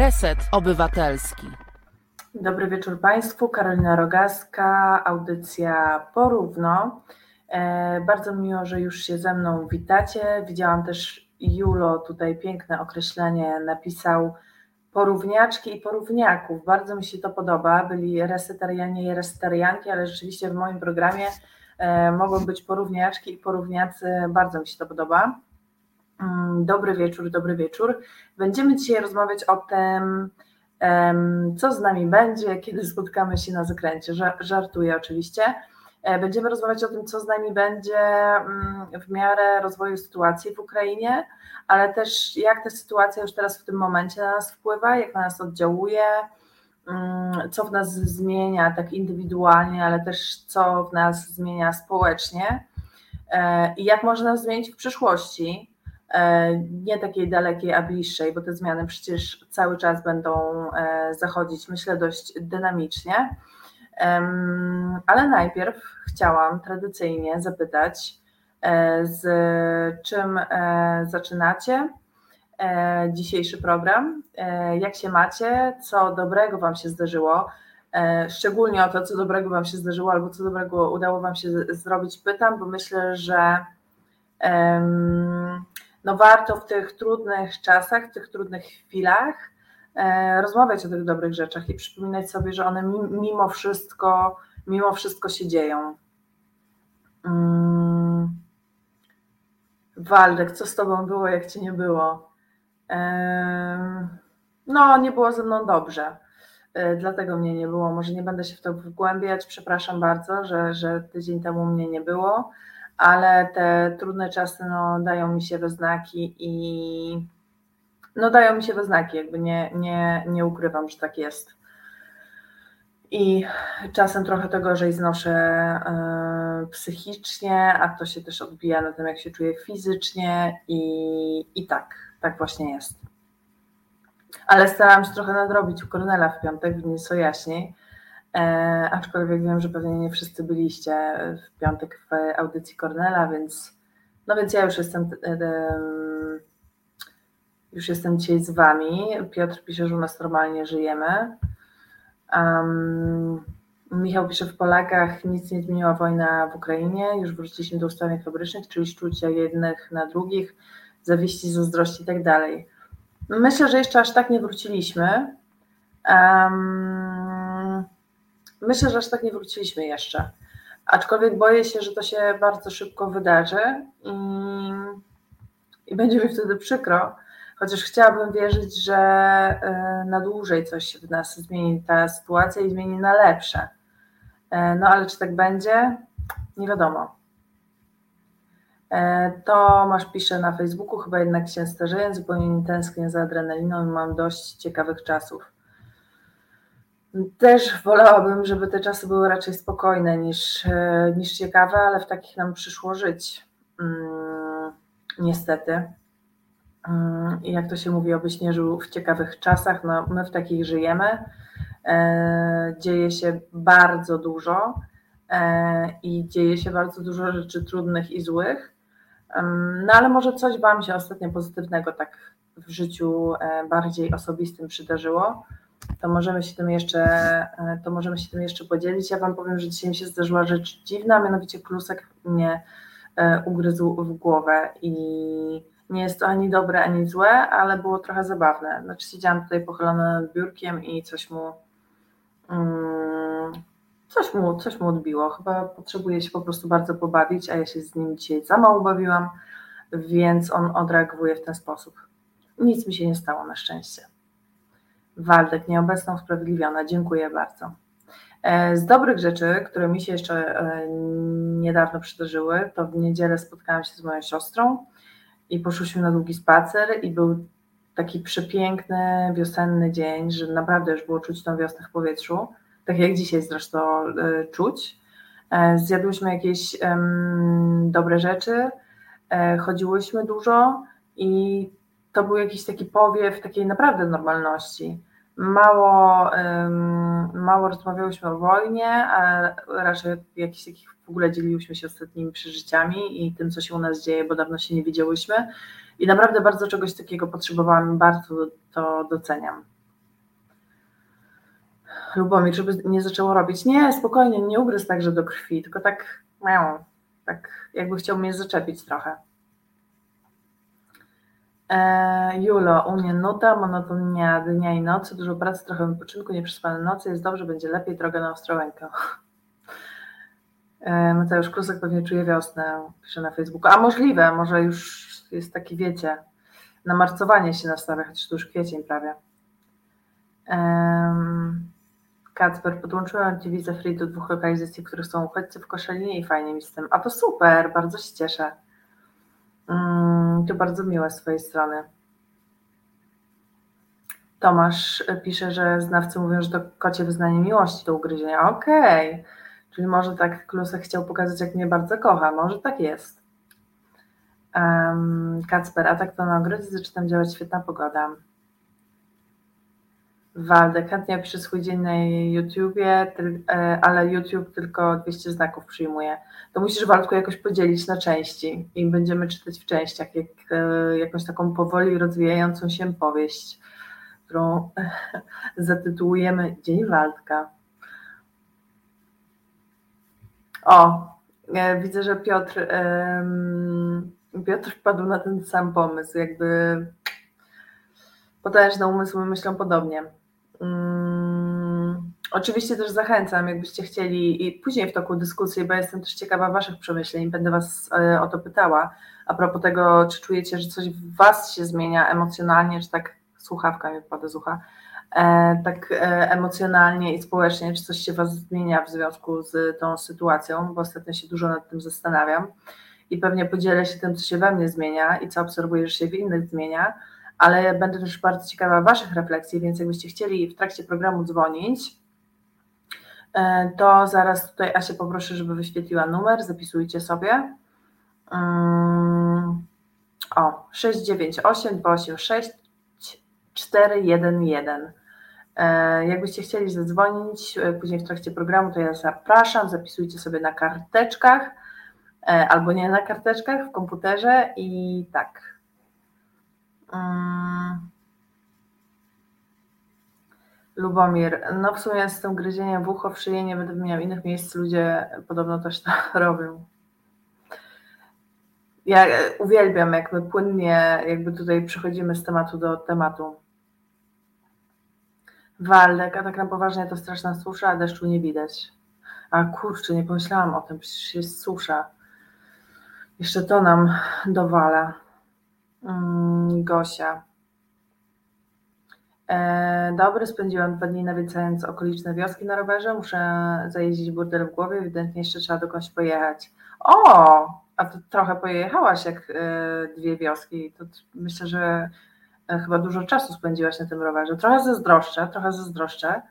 Reset Obywatelski. Dobry wieczór Państwu. Karolina Rogaska, audycja Porówno. E, bardzo miło, że już się ze mną witacie. Widziałam też Julo tutaj piękne określenie napisał porówniaczki i porówniaków. Bardzo mi się to podoba. Byli resetarianie i resetarianki, ale rzeczywiście w moim programie e, mogą być porówniaczki i porówniacy. Bardzo mi się to podoba. Mm, dobry wieczór, dobry wieczór. Będziemy dzisiaj rozmawiać o tym, co z nami będzie, kiedy spotkamy się na zakręcie. Żartuję oczywiście. E, będziemy rozmawiać o tym, co z nami będzie mm, w miarę rozwoju sytuacji w Ukrainie, ale też jak ta sytuacja już teraz w tym momencie na nas wpływa, jak na nas oddziałuje, mm, co w nas zmienia tak indywidualnie, ale też co w nas zmienia społecznie e, i jak może nas zmienić w przyszłości, nie takiej dalekiej, a bliższej, bo te zmiany przecież cały czas będą zachodzić, myślę, dość dynamicznie. Ale najpierw chciałam tradycyjnie zapytać, e, z czym e, zaczynacie e, dzisiejszy program, jak się macie, co dobrego Wam się zdarzyło, szczególnie o to, co dobrego Wam się zdarzyło albo co dobrego udało Wam się zrobić, pytam, bo myślę, że no warto w tych trudnych czasach, w tych trudnych chwilach E, rozmawiać o tych dobrych rzeczach i przypominać sobie, że one mimo wszystko, mimo wszystko się dzieją. Mm. Waldek, co z tobą było, jak cię nie było? No, nie było ze mną dobrze. E, dlatego mnie nie było. Może nie będę się w to wgłębiać. Przepraszam bardzo, że, że tydzień temu mnie nie było, ale te trudne czasy no, dają mi się we znaki i no dają mi się we znaki, jakby nie, nie, nie ukrywam, że tak jest. I czasem trochę to gorzej znoszę yy, psychicznie, a to się też odbija na tym, jak się czuję fizycznie i, i tak, tak właśnie jest. Ale starałam się trochę nadrobić u Kornela w piątek, w nieco jaśniej, e, aczkolwiek wiem, że pewnie nie wszyscy byliście w piątek w audycji Kornela, więc no więc ja już jestem e, już jestem dzisiaj z Wami. Piotr pisze, że u nas normalnie żyjemy. Um, Michał pisze, w Polakach nic nie zmieniła wojna w Ukrainie, już wróciliśmy do ustawień fabrycznych, czyli szczucia jednych na drugich, zawiści, zazdrości i tak dalej. Myślę, że jeszcze aż tak nie wróciliśmy. Um, myślę, że aż tak nie wróciliśmy jeszcze. Aczkolwiek boję się, że to się bardzo szybko wydarzy i, i będzie mi wtedy przykro, chociaż chciałabym wierzyć, że e, na dłużej coś w nas zmieni ta sytuacja i zmieni na lepsze. E, no ale czy tak będzie? Nie wiadomo. E, Tomasz pisze na Facebooku, chyba jednak się starzeję, zupełnie nie tęsknię za adrenaliną i mam dość ciekawych czasów. Też wolałabym, żeby te czasy były raczej spokojne niż, niż ciekawe, ale w takich nam przyszło żyć. Mm, niestety. Mm, jak to się mówi, obyś nie żył w ciekawych czasach, no my w takich żyjemy. E, dzieje się bardzo dużo e, i dzieje się bardzo dużo rzeczy trudnych i złych. No ale może coś Wam się ostatnio pozytywnego tak w życiu e, bardziej osobistym przydarzyło, to możemy się tym jeszcze, to możemy się tym jeszcze podzielić. Ja Wam powiem, że dzisiaj mi się zdarzyła rzecz dziwna, mianowicie klusek mnie ugryzł w głowę i nie jest to ani dobre, ani złe, ale było trochę zabawne. Znaczy siedziałam tutaj pochylona nad biurkiem i coś mu mm, coś mu, coś mu odbiło. Chyba potrzebuje się po prostu bardzo pobawić, a ja się z nim dzisiaj za mało bawiłam, więc on odreaguje w ten sposób. Nic mi się nie stało na szczęście. Waldek, nieobecna usprawiedliwiona, dziękuję bardzo. E, z dobrych rzeczy, które mi się jeszcze e, niedawno przydarzyły, to w niedzielę spotkałam się z moją siostrą i poszłyśmy na długi spacer i był taki przepiękny, wiosenny dzień, że naprawdę już było czuć tą wiosnę w powietrzu, tak jak dzisiaj zresztą y, czuć. E, zjadłyśmy jakieś dobre rzeczy, e, chodziłyśmy dużo i to był jakiś taki powiew takiej naprawdę normalności. Mało, mało rozmawiałyśmy o wojnie, a raczej jakichś takich w ogóle dzieliłyśmy się ostatnimi przeżyciami i tym, co się u nas dzieje, bo dawno się nie widziałyśmy. I naprawdę bardzo czegoś takiego potrzebowałam, bardzo to doceniam. Lubomir, żeby nie zaczęło robić. Nie, spokojnie, nie ugryz także do krwi, tylko tak tak jakby chciał mnie zaczepić trochę. E, Julo, u mnie nuta, monotonia dnia i nocy, dużo pracy, trochę wypoczynku, nieprzespane nocy, jest dobrze, będzie lepiej, droga na Ostrołękę. E, Mateusz Krusek pewnie czuje wiosnę, pisze na Facebooku. A możliwe, może już jest taki, wiecie, namarcowanie się nastawia, chociaż to już kwiecień prawie. Um, Kacper, podłączyłam Ci wizę free do dwóch lokalizacji, w których są uchodźcy w Koszalinie i fajnie mi z tym. A to super, bardzo się cieszę. Um, to bardzo miłe z Twojej strony. Tomasz pisze, że znawcy mówią, że to kocie wyznanie miłości do ugryzienia. Okej, okay. czyli może tak Klusek chciał pokazać, jak mnie bardzo kocha. Może tak jest. Um, Kacper, atak to na ogrodzie, zaczyna działać świetna pogoda. Waldek, chętnie piszę swój dzień na YouTubie, e, ale YouTube tylko 200 znaków przyjmuje. To musisz Waldku jakoś podzielić na części i będziemy czytać w częściach, jak e, jakąś taką powoli rozwijającą się powieść, którą zatytułujemy Dzień Waldka. O, e, widzę, że Piotr, Piotr wpadł na ten sam pomysł, jakby potężne umysły myślą podobnie. Hmm, oczywiście też zachęcam, jakbyście chcieli i później w toku dyskusji, bo jestem też ciekawa Waszych przemyśleń, będę Was e, o to pytała. A propos tego, czy czujecie, że coś w Was się zmienia emocjonalnie, czy tak słuchawka mi wpada z ucha, e, tak e, emocjonalnie i społecznie, czy coś się Was zmienia w związku z tą sytuacją, bo ostatnio się dużo nad tym zastanawiam i pewnie podzielę się tym, co się we mnie zmienia i co obserwuję, że się w innych zmienia ale będę też bardzo ciekawa Waszych refleksji, więc jakbyście chcieli w trakcie programu dzwonić, e, to zaraz tutaj Asię poproszę, żeby wyświetliła numer, zapisujcie sobie. Mm, o, 698 286 411. Jakbyście chcieli zadzwonić e, później w trakcie programu, to ja zapraszam, zapisujcie sobie na karteczkach e, albo nie na karteczkach w komputerze i tak. Lubomir, no w sumie z tym gryzieniem w ucho, w szyję nie będę miał innych miejsc, ludzie podobno też to robią. Ja uwielbiam, jak my płynnie jakby tutaj przechodzimy z tematu do tematu. Waldek, a tak na poważnie to straszna susza, a deszczu nie widać. A kurczę, nie pomyślałam o tym, przecież jest susza. Jeszcze to nam dowala. Mm, Gosia. E, dobry, spędziłam dwa dni nawiedzając okoliczne wioski na rowerze. Muszę zajeździć burdel w głowie, ewidentnie jeszcze trzeba dokądś pojechać. O, a to trochę pojechałaś jak e, dwie wioski. To myślę, że e, chyba dużo czasu spędziłaś na tym rowerze. Trochę zazdroszczę, trochę zazdroszczę.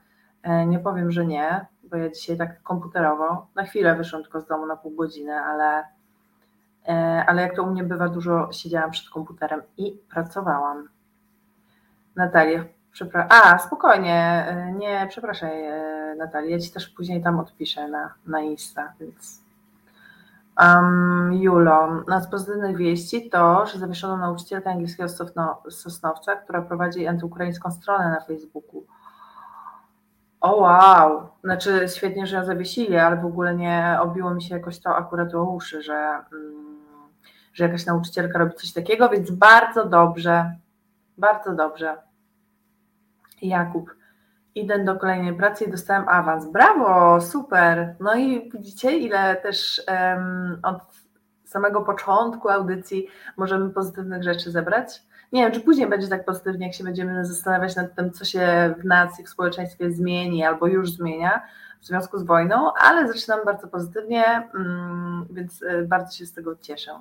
Nie powiem, że nie, bo ja dzisiaj tak komputerowo, na chwilę wyszłam tylko z domu na pół godziny, ale E, ale jak to u mnie bywa, dużo siedziałam przed komputerem i pracowałam. Natalia, przepraszam. A, spokojnie, e, nie, przepraszaj, e, Natalia, ja ci też później tam odpiszę na, na Insta, więc. Um, Julo, na z pozytywnych wieści to, że zawieszono nauczycielkę angielskiego Sosnowca, która prowadzi antyukraińską stronę na Facebooku. O wow, znaczy świetnie, że ją zawiesili, ale w ogóle nie obiło mi się jakoś to akurat o uszy, że, mm, że jakaś nauczycielka robi coś takiego, więc bardzo dobrze, bardzo dobrze. Jakub, idę do kolejnej pracy i dostałem awans. Brawo, super. No i widzicie, ile też um, od samego początku audycji możemy pozytywnych rzeczy zebrać? nie wiem, czy później będzie tak pozytywnie, jak się będziemy zastanawiać nad tym, co się w nacji, w społeczeństwie zmieni albo już zmienia w związku z wojną, ale zaczynam bardzo pozytywnie, mm, więc y, bardzo się z tego cieszę.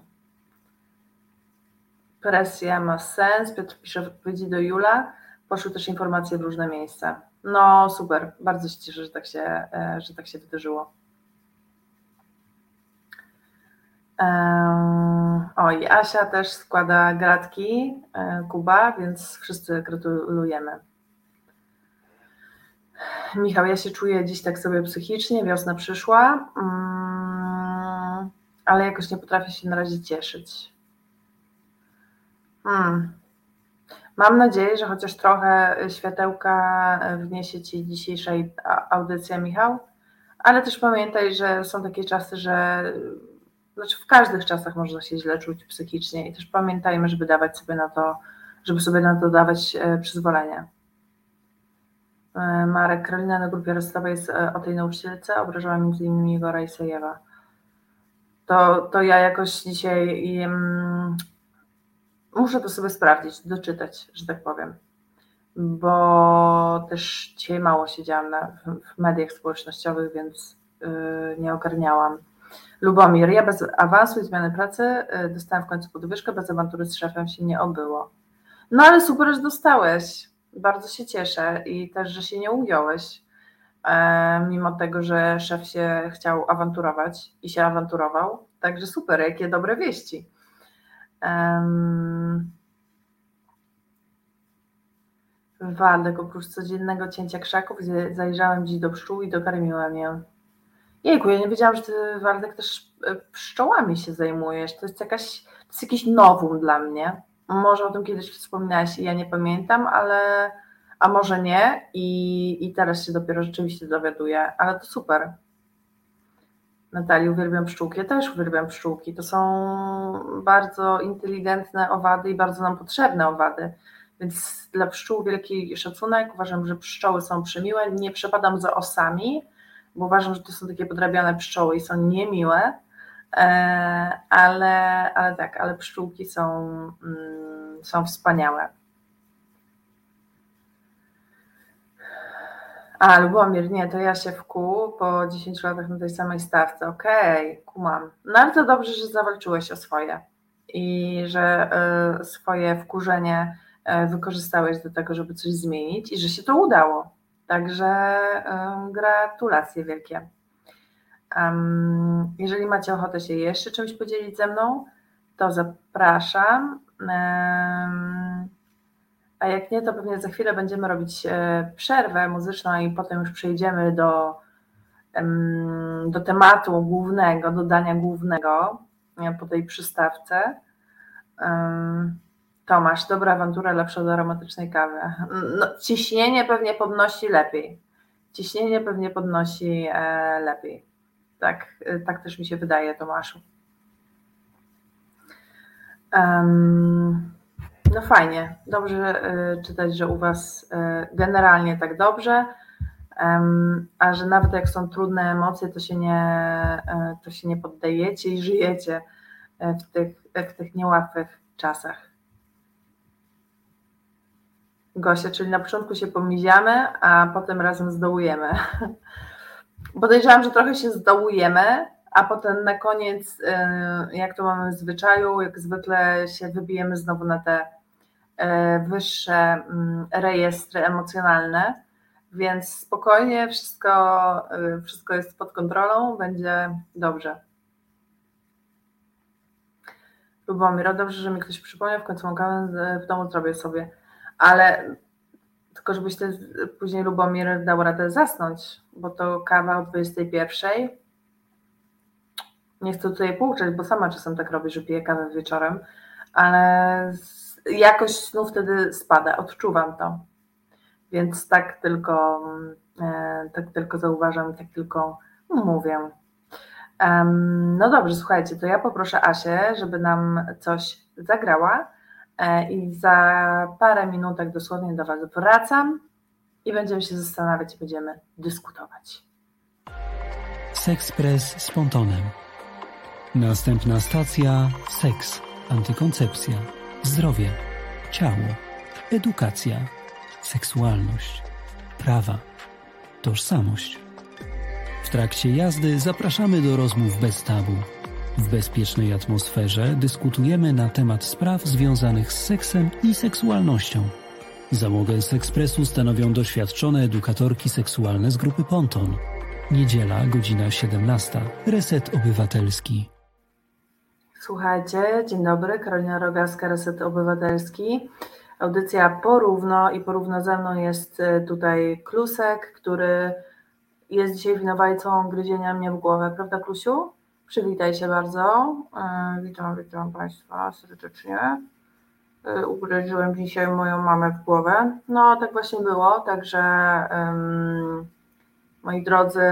Presja ma sens. Piotr pisze w odpowiedzi do Jula. Poszły też informacje w różne miejsca. No super, bardzo się cieszę, że tak się, e, że tak się wydarzyło. Oj, Asia też składa gratki, e, Kuba, więc wszyscy gratulujemy. Michał, ja się czuję dziś tak sobie psychicznie, wiosna przyszła, mm, ale jakoś nie potrafię się na razie cieszyć. Mam nadzieję, że chociaż trochę światełka wniesie Ci dzisiejszej audycja, Michał, ale też pamiętaj, że są takie czasy, że znaczy w każdych czasach można się źle czuć psychicznie i też pamiętajmy, żeby dawać sobie na to, żeby sobie na to dawać e, przyzwolenie. E, Marek Karolina na grupie rozstawowej jest e, o tej nauczycielce, obrażała innymi Igora Isajewa. To, to ja jakoś dzisiaj um, muszę to sobie sprawdzić, doczytać, że tak powiem. Bo też dzisiaj mało siedziałam na, w, mediach społecznościowych, więc yy, nie ogarniałam. Lubomir, ja bez awansu i zmiany pracy yy, dostałam w końcu podwyżkę, bez awantury z szefem się nie obyło. No ale super, że dostałeś. Bardzo się cieszę i też, że się nie ugiąłeś, e, mimo tego, że szef się chciał awanturować i się awanturował. Także super, jakie dobre wieści. Um, Waldek, oprócz codziennego cięcia krzaków, zajrzałem dziś do pszczół i dokarmiłem je. Jejku, ja nie wiedziałam, że ty, Waldek, też e, pszczołami się zajmujesz. To jest jakaś, to jest jakiś nowum dla mnie. Może o tym kiedyś wspominałaś i ja nie pamiętam, ale a może nie i, i teraz się dopiero rzeczywiście dowiaduję, ale to super. Natalii, uwielbiam pszczółki. Ja też uwielbiam pszczółki. To są bardzo inteligentne owady i bardzo nam potrzebne owady. Więc dla pszczół wielki szacunek. Uważam, że pszczoły są przymiłe. Nie przepadam za osami, bo uważam, że to są takie podrabiane pszczoły i są niemiłe. E, ale, ale tak, ale pszczółki są, mm, są wspaniałe. A, Lubomir, nie, to ja się wkuł po 10 latach na tej samej stawce. Okej, okay, kumam. No ale to dobrze, że zawalczyłeś o swoje i że y, swoje wkurzenie y, wykorzystałeś do tego, żeby coś zmienić i że się to udało. Także y, gratulacje wielkie. Um, jeżeli macie ochotę się jeszcze czymś podzielić ze mną, to zapraszam. A jak nie, to pewnie za chwilę będziemy robić e, przerwę muzyczną i potem już przejdziemy do, do tematu głównego, do dania głównego e, po tej przystawce. Tomasz, dobra awantura, lepsza od aromatycznej kawy. No, ciśnienie pewnie podnosi lepiej. Ciśnienie pewnie podnosi e, lepiej. Tak, tak też mi się wydaje, Tomaszu. Um, no fajnie, dobrze y, czytać, że u Was y, generalnie tak dobrze, a że nawet jak są trudne emocje, to się nie, y, to się nie poddajecie i żyjecie w tych, w tych niełatwych czasach. Gosia, czyli na początku się pomiziamy, a potem razem zdołujemy. Podejrzewam, że trochę się zdołujemy, a potem na koniec, jak to mamy w zwyczaju, jak zwykle się wybijemy znowu na te wyższe mm, rejestry emocjonalne, więc spokojnie, wszystko, e, wszystko jest pod kontrolą, będzie dobrze. Lubomir, dobrze, że mi ktoś przypomniał, w końcu mam kawę w domu zrobię sobie, ale tylko żebyś ty później Lubomir dał radę zasnąć, bo to kawa o 21. Nie chcę tutaj pouczać, bo sama czasem tak robię, że piję kawę wieczorem, ale jakość snu wtedy spada, odczuwam to. Więc tak tylko, e, tak tylko zauważam, tak tylko mówię. No dobrze, słuchajcie, to ja poproszę Asię, żeby nam coś zagrała e, i za parę minutek dosłownie do Was wracam i będziemy się zastanawiać i będziemy dyskutować. Sexpress z pontonem. Następna stacja seks, antykoncepcja zdrowie, ciało, edukacja, seksualność, prawa, tożsamość. W trakcie jazdy zapraszamy do rozmów bez tabu. W bezpiecznej atmosferze dyskutujemy na temat spraw związanych z seksem i seksualnością. Załogę z ekspresu stanowią doświadczone edukatorki seksualne z grupy Ponton. Niedziela, godzina 17. Reset Obywatelski. Słuchajcie, dzień dobry, Karolina Rogaska, Reset Obywatelski. Audycja porówno i porówno ze mną jest e, tutaj Klusek, który jest dzisiaj winowajcą gryzienia mnie w głowę, prawda Klusiu? Przywitaj się bardzo. E, witam, witam Państwa serdecznie. y, ugryziłem dzisiaj moją mamę w głowę. No, tak właśnie było, także um, moi drodzy,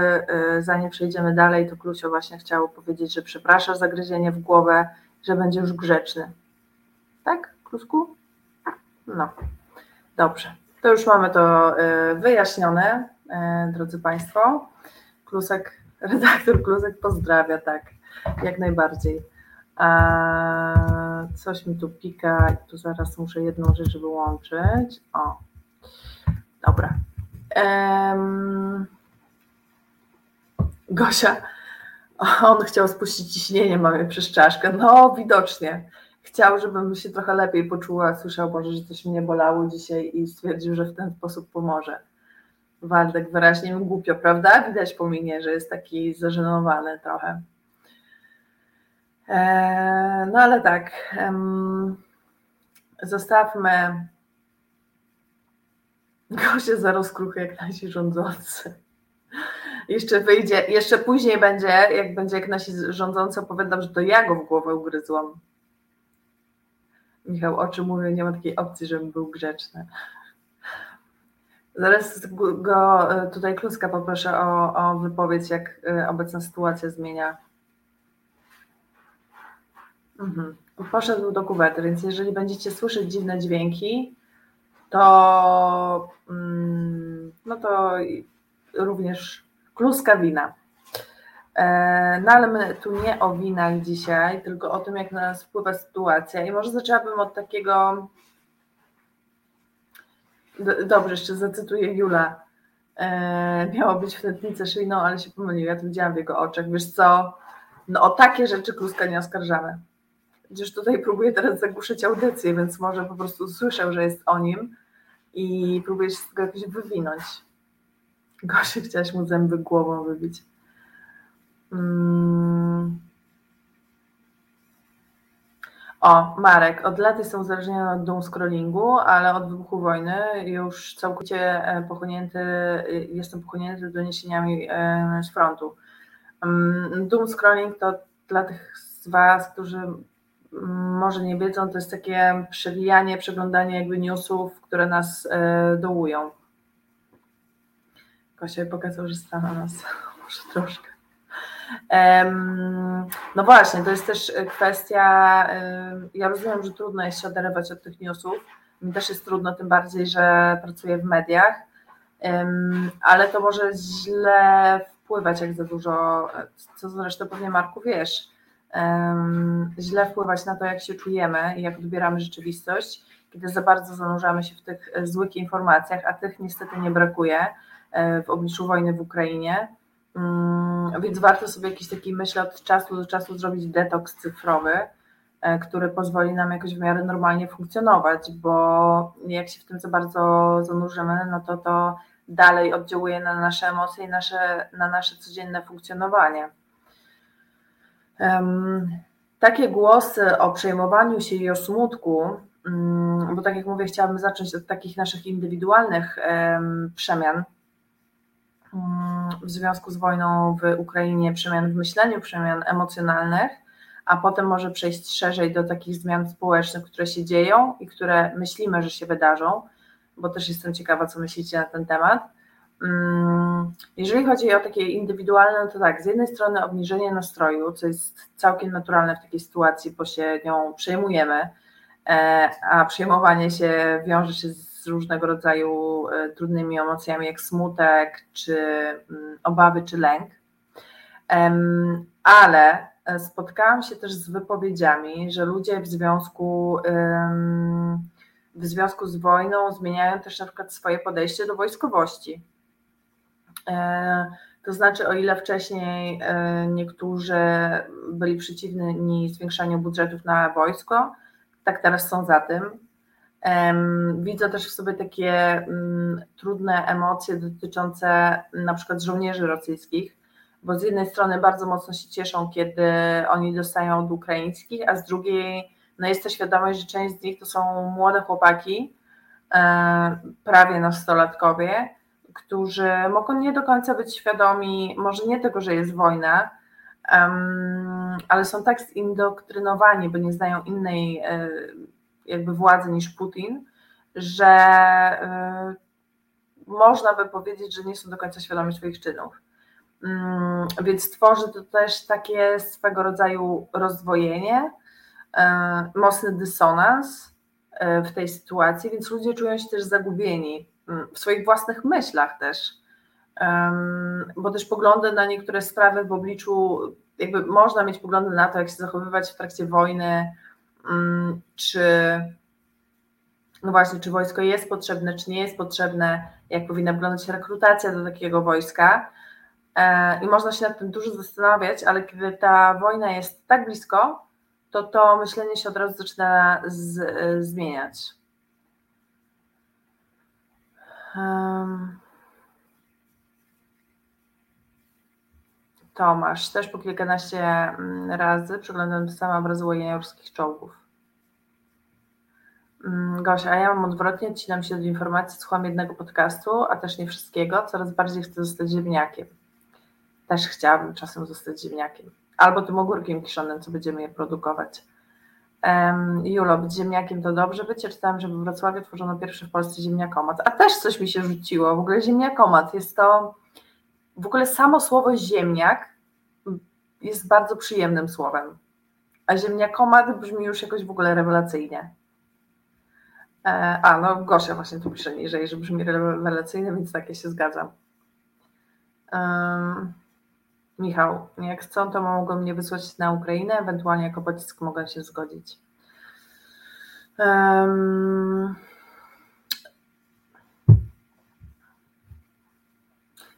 y, zanim przejdziemy dalej, to Klusio właśnie chciał powiedzieć, że przeprasza za gryzienie w głowę, że będzie już grzeczny. Tak, Klusku? No, dobrze. To już mamy to y, wyjaśnione, drodzy Państwo. Klusek, redaktor Klusek pozdrawia, tak, jak najbardziej. Coś mi tu pika tu zaraz muszę jedną rzecz wyłączyć. O, dobra. Um, Gosia, on chciał spuścić ciśnienie mamy przez czaszkę. No, widocznie. Chciał, żebym się trochę lepiej poczuła. Słyszał może, że coś mnie bolało dzisiaj i stwierdził, że w ten sposób pomoże. Waldek wyraźnie mi głupio, prawda? Widać po minie, że jest taki zażenowany trochę. E, no ale tak, zostawmy go się za rozkruchy jak nasi rządzący. Jeszcze wyjdzie, jeszcze później będzie, jak będzie jak nasi rządzący opowiadam, że to ja go w głowę ugryzłam. Michał, o czym mówię, nie ma takiej opcji, żebym był grzeczny. Zaraz go e, tutaj Kluska poproszę o, o wypowiedź, jak e, obecna sytuacja zmienia Mhm. Poszedł do kuwety, więc jeżeli będziecie słyszeć dziwne dźwięki, to mm, no to również kluska wina. E, no ale my tu nie o winach dzisiaj, tylko o tym, jak na nas wpływa sytuacja. I może zaczęłabym od takiego. Dobrze, jeszcze zacytuję Jula. E, miało być w tętnicę szyjną, ale się pomyliła. Ja to widziałam w jego oczach. Wiesz co? No o takie rzeczy kluska nie oskarżamy. Przecież tutaj próbuję teraz zagłuszyć audycję, więc może po prostu słyszę, że jest o nim i próbuję się z tego jakoś wywinąć. Gorzej chciałaś mu zęby głową wybić. Hmm. O, Marek, od lat jestem uzależniony od doom scrollingu, ale od wybuchu wojny już całkowicie e, pochłonięty, e, jestem pochłonięty doniesieniami e, z frontu. Mm, doom scrolling to dla tych z Was, którzy może nie wiedzą, to jest takie przewijanie, przeglądanie jakby newsów, które nas dołują. Kosia pokazał, że stanął nas może troszkę. No właśnie, to jest też kwestia, ja rozumiem, że trudno jest się oderwać od tych newsów, mi też jest trudno, tym bardziej, że pracuję w mediach, ale to może źle wpływać, jak za dużo, co zresztą pewnie Marku wiesz, źle wpływać na to, jak się czujemy i jak odbieramy rzeczywistość, kiedy za bardzo zanurzamy się w tych e, złych informacjach, a tych niestety nie brakuje w obliczu wojny w Ukrainie. Mm, więc warto sobie jakiś taki, myślę, od czasu do czasu zrobić detoks cyfrowy, e, który pozwoli nam jakoś w miarę normalnie funkcjonować, bo jak się w tym za bardzo zanurzymy, no to to dalej oddziałuje na nasze emocje i nasze, na nasze codzienne funkcjonowanie. Takie głosy o przejmowaniu się i o smutku, mm, bo tak jak mówię, chciałabym zacząć od takich naszych indywidualnych przemian w związku z wojną w Ukrainie, przemian w myśleniu, przemian emocjonalnych, a potem może przejść szerzej do takich zmian społecznych, które się dzieją i które myślimy, że się wydarzą, bo też jestem ciekawa, co myślicie na ten temat. Mm, jeżeli chodzi o takie indywidualne, to tak, z jednej strony obniżenie nastroju, co jest całkiem naturalne w takiej sytuacji, bo się nią przejmujemy, e, a przejmowanie się wiąże się z różnego rodzaju e, trudnymi emocjami, jak smutek, czy mm, obawy, czy lęk. Ale e, spotkałam się też z wypowiedziami, że ludzie w związku w związku z wojną zmieniają też na przykład swoje podejście do wojskowości E, to znaczy, o ile wcześniej niektórzy byli przeciwni zwiększaniu budżetów na wojsko, tak teraz są za tym. Widzę też w sobie takie mm, trudne emocje dotyczące na przykład żołnierzy rosyjskich, bo z jednej strony bardzo mocno się cieszą, kiedy oni dostają od ukraińskich, a z drugiej no jest to świadomość, że część z nich to są młode chłopaki, e, prawie nastolatkowie, którzy mogą nie do końca być świadomi, może nie tego, że jest wojna, ale są tak zindoktrynowani, bo nie znają innej, e, jakby władzy niż Putin, że y, można by powiedzieć, że nie są do końca świadomi swoich czynów. Mm, więc tworzy to też takie swego rodzaju rozdwojenie, y, mocny dysonans y, w tej sytuacji, więc ludzie czują się też zagubieni mm, w swoich własnych myślach też, bo też poglądy na niektóre sprawy w obliczu, jakby można mieć poglądy na to, jak się zachowywać w trakcie wojny, czy no właśnie, czy wojsko jest potrzebne, czy nie jest potrzebne, jak powinna wyglądać rekrutacja do takiego wojska. E, I można się nad tym dużo zastanawiać, ale kiedy ta wojna jest tak blisko, to to myślenie się od razu zaczyna z, zmieniać. Um. Tomasz, też po kilkanaście mm, razy przeglądam sam obraz łojenia ruskich czołgów. Mm, Gosia, a ja mam odwrotnie, odcinam się od informacji, słucham jednego podcastu, a też nie wszystkiego, coraz bardziej chcę zostać ziemniakiem. Też chciałabym czasem zostać ziemniakiem. Albo tym ogórkiem kiszonym, co będziemy je produkować. Um, Julo, być ziemniakiem to dobrze. Ja czytałam, że w Wrocławiu tworzono pierwszy w Polsce ziemniakomat. A też coś mi się rzuciło. W ogóle ziemniakomat jest to w ogóle samo słowo ziemniak jest bardzo przyjemnym słowem, a ziemniakomat brzmi już jakoś w ogóle rewelacyjnie. E, a, no Gosia właśnie tu pisze niżej, że brzmi rewelacyjnie, więc tak, ja się zgadzam. Um, Michał, jak chcą, to mogą mnie wysłać na Ukrainę, ewentualnie jako pocisk mogę się zgodzić. Um,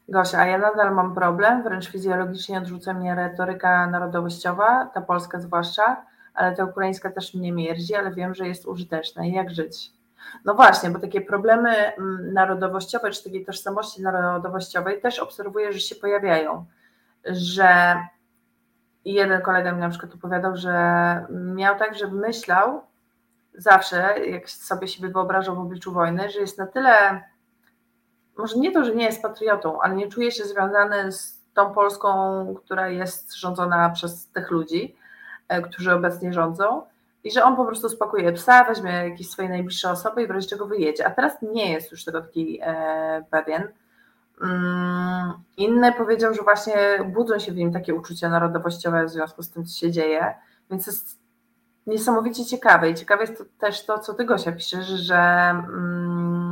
Gosia, ja nadal mam problem, wręcz fizjologicznie odrzuca mnie retoryka narodowościowa, ta polska zwłaszcza, ale ta ukraińska też mnie mierzi, ale wiem, że jest użyteczna jak żyć. No właśnie, bo takie problemy mm, narodowościowe, czy takiej tożsamości narodowościowej też obserwuję, że się pojawiają, że jeden kolega mi na przykład opowiadał, że miał tak, że myślał zawsze, jak sobie siebie wyobrażał w obliczu wojny, że jest na tyle może nie to, że nie jest patriotą, ale nie czuje się związany z tą Polską, która jest rządzona przez tych ludzi, e, którzy obecnie rządzą, i że on po prostu spakuje psa, weźmie jakieś swoje najbliższe osoby i w razie czego wyjedzie. A teraz nie jest już tego taki e, pewien. Mm, inny powiedział, że właśnie budzą się w nim takie uczucia narodowościowe w związku z tym, co się dzieje, więc jest niesamowicie ciekawe. I ciekawe jest to też to, co ty Gosia piszesz, że mm,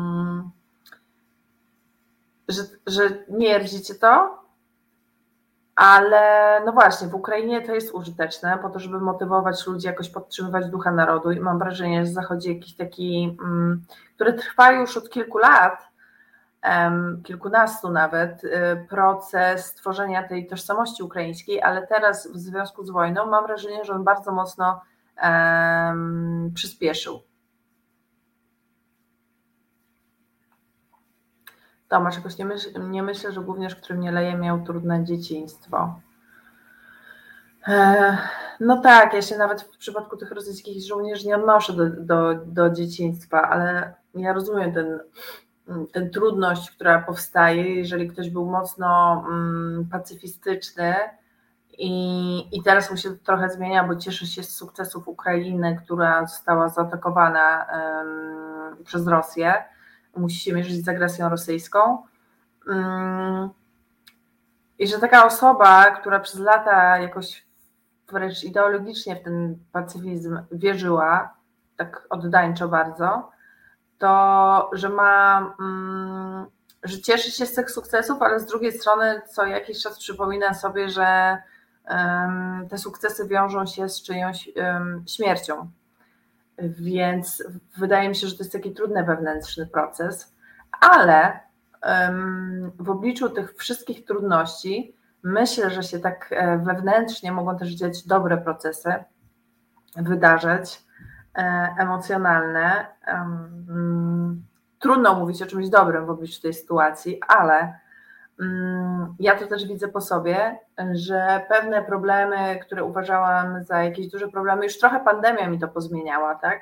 że, że mierdzicie to, ale no właśnie, w Ukrainie to jest użyteczne po to, żeby motywować ludzi, jakoś podtrzymywać ducha narodu i mam wrażenie, że zachodzi jakiś taki, um, który trwa już od kilku lat, um, kilkunastu nawet, y, proces tworzenia tej tożsamości ukraińskiej, ale teraz w związku z wojną mam wrażenie, że on bardzo mocno przyspieszył. Tomasz, jakoś nie, myśl, nie myślę, że gówniarz, który mnie leje, miał trudne dzieciństwo. E, no tak, ja się nawet w przypadku tych rosyjskich żołnierzy nie odnoszę do, do, do dzieciństwa, ale ja rozumiem ten, ten trudność, która powstaje, jeżeli ktoś był mocno mm, pacyfistyczny i, i teraz mu się to trochę zmienia, bo cieszy się z sukcesów Ukrainy, która została zaatakowana um, przez Rosję musi się mierzyć z agresją rosyjską. Mm. I że taka osoba, która przez lata jakoś wręcz ideologicznie w ten pacyfizm wierzyła, tak oddańczo bardzo, to że ma, mm, że cieszy się z tych sukcesów, ale z drugiej strony co jakiś czas przypomina sobie, że te sukcesy wiążą się z czyjąś śmiercią. Więc wydaje mi się, że to jest taki trudny wewnętrzny proces, ale w obliczu tych wszystkich trudności myślę, że się tak e, wewnętrznie mogą też dziać dobre procesy, wydarzać, e, emocjonalne. Trudno mówić o czymś dobrym w obliczu tej sytuacji, ale ja to też widzę po sobie, że pewne problemy, które uważałam za jakieś duże problemy, już trochę pandemia mi to pozmieniała, tak?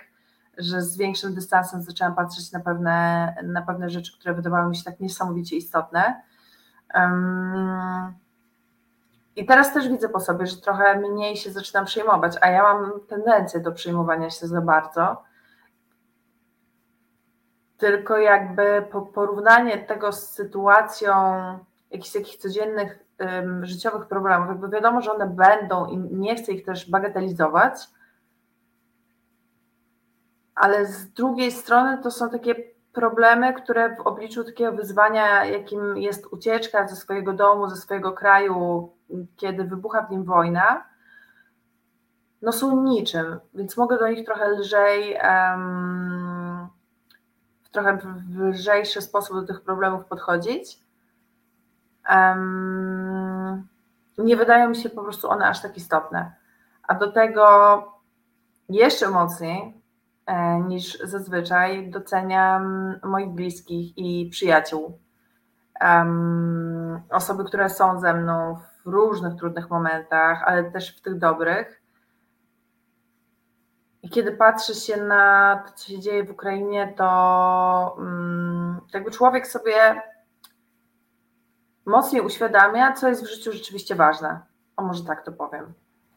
Że z większym dystansem zaczęłam patrzeć na pewne, na pewne rzeczy, które wydawały mi się tak niesamowicie istotne. I teraz też widzę po sobie, że trochę mniej się zaczynam przejmować, a ja mam tendencję do przejmowania się za bardzo tylko jakby porównanie tego z sytuacją jakichś takich codziennych um, życiowych problemów, jakby wiadomo, że one będą i nie chcę ich też bagatelizować, ale z drugiej strony to są takie problemy, które w obliczu takiego wyzwania, jakim jest ucieczka ze swojego domu, ze swojego kraju, kiedy wybucha w nim wojna, no są niczym, więc mogę do nich trochę lżej, um, trochę w lżejszy sposób do tych problemów podchodzić. Um, nie wydają mi się po prostu one aż tak istotne. A do tego jeszcze mocniej E, niż zazwyczaj doceniam moich bliskich i przyjaciół. Um, osoby, które są ze mną w różnych trudnych momentach, ale też w tych dobrych. I kiedy patrzy się na to, co się dzieje w Ukrainie, to um, jakby człowiek sobie mocniej uświadamia, co jest w życiu rzeczywiście ważne. O, może tak to powiem.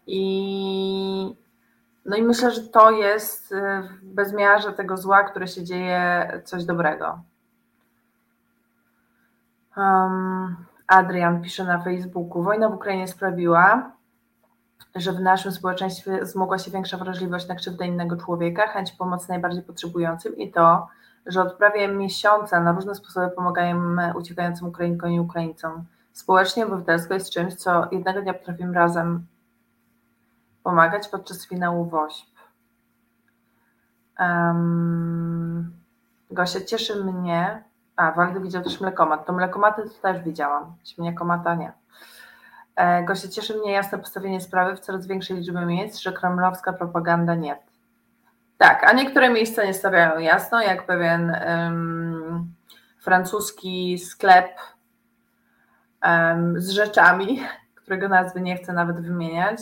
I no i myślę, że to jest y, w bezmiarze tego zła, które się dzieje, coś dobrego. Um, Adrian pisze na Facebooku: Wojna w Ukrainie sprawiła, że w naszym społeczeństwie zmogła się większa wrażliwość na krzywdę innego człowieka, chęć pomocy najbardziej potrzebującym i to, że od prawie miesiąca na różne sposoby pomagamy uciekającym Ukrainkom i Ukraińcom. Społecznie obywatelsko jest czymś, co jednego dnia potrafimy razem pomagać podczas finału WOŚP. Um, Gosia, cieszy mnie. A, Waldy widział też mlekomat. To mlekomaty to też widziałam. Śmieniakomata nie. E, Gosia, cieszy mnie jasne postawienie sprawy w coraz większej liczbie miejsc, że kremlowska propaganda nie. Tak, a niektóre miejsca nie stawiają jasno, jak pewien um, francuski sklep um, z rzeczami, którego nazwy nie chcę nawet wymieniać,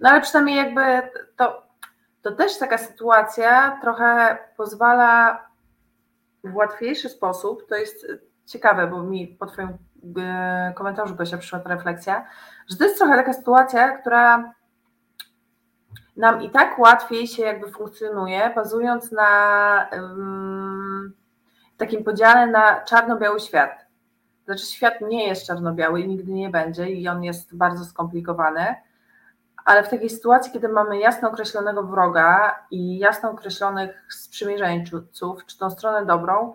no ale przynajmniej jakby to, to też taka sytuacja trochę pozwala w łatwiejszy sposób, to jest ciekawe, bo mi po Twoim e, komentarzu Gosia przyszła ta refleksja, że to jest trochę taka sytuacja, która nam i tak łatwiej się jakby funkcjonuje, bazując na um, takim podziale na czarno-biały świat. Znaczy, świat nie jest czarno-biały i nigdy nie będzie, i on jest bardzo skomplikowany, ale w takiej sytuacji, kiedy mamy jasno określonego wroga i jasno określonych sprzymierzeńców, czy tą stronę dobrą,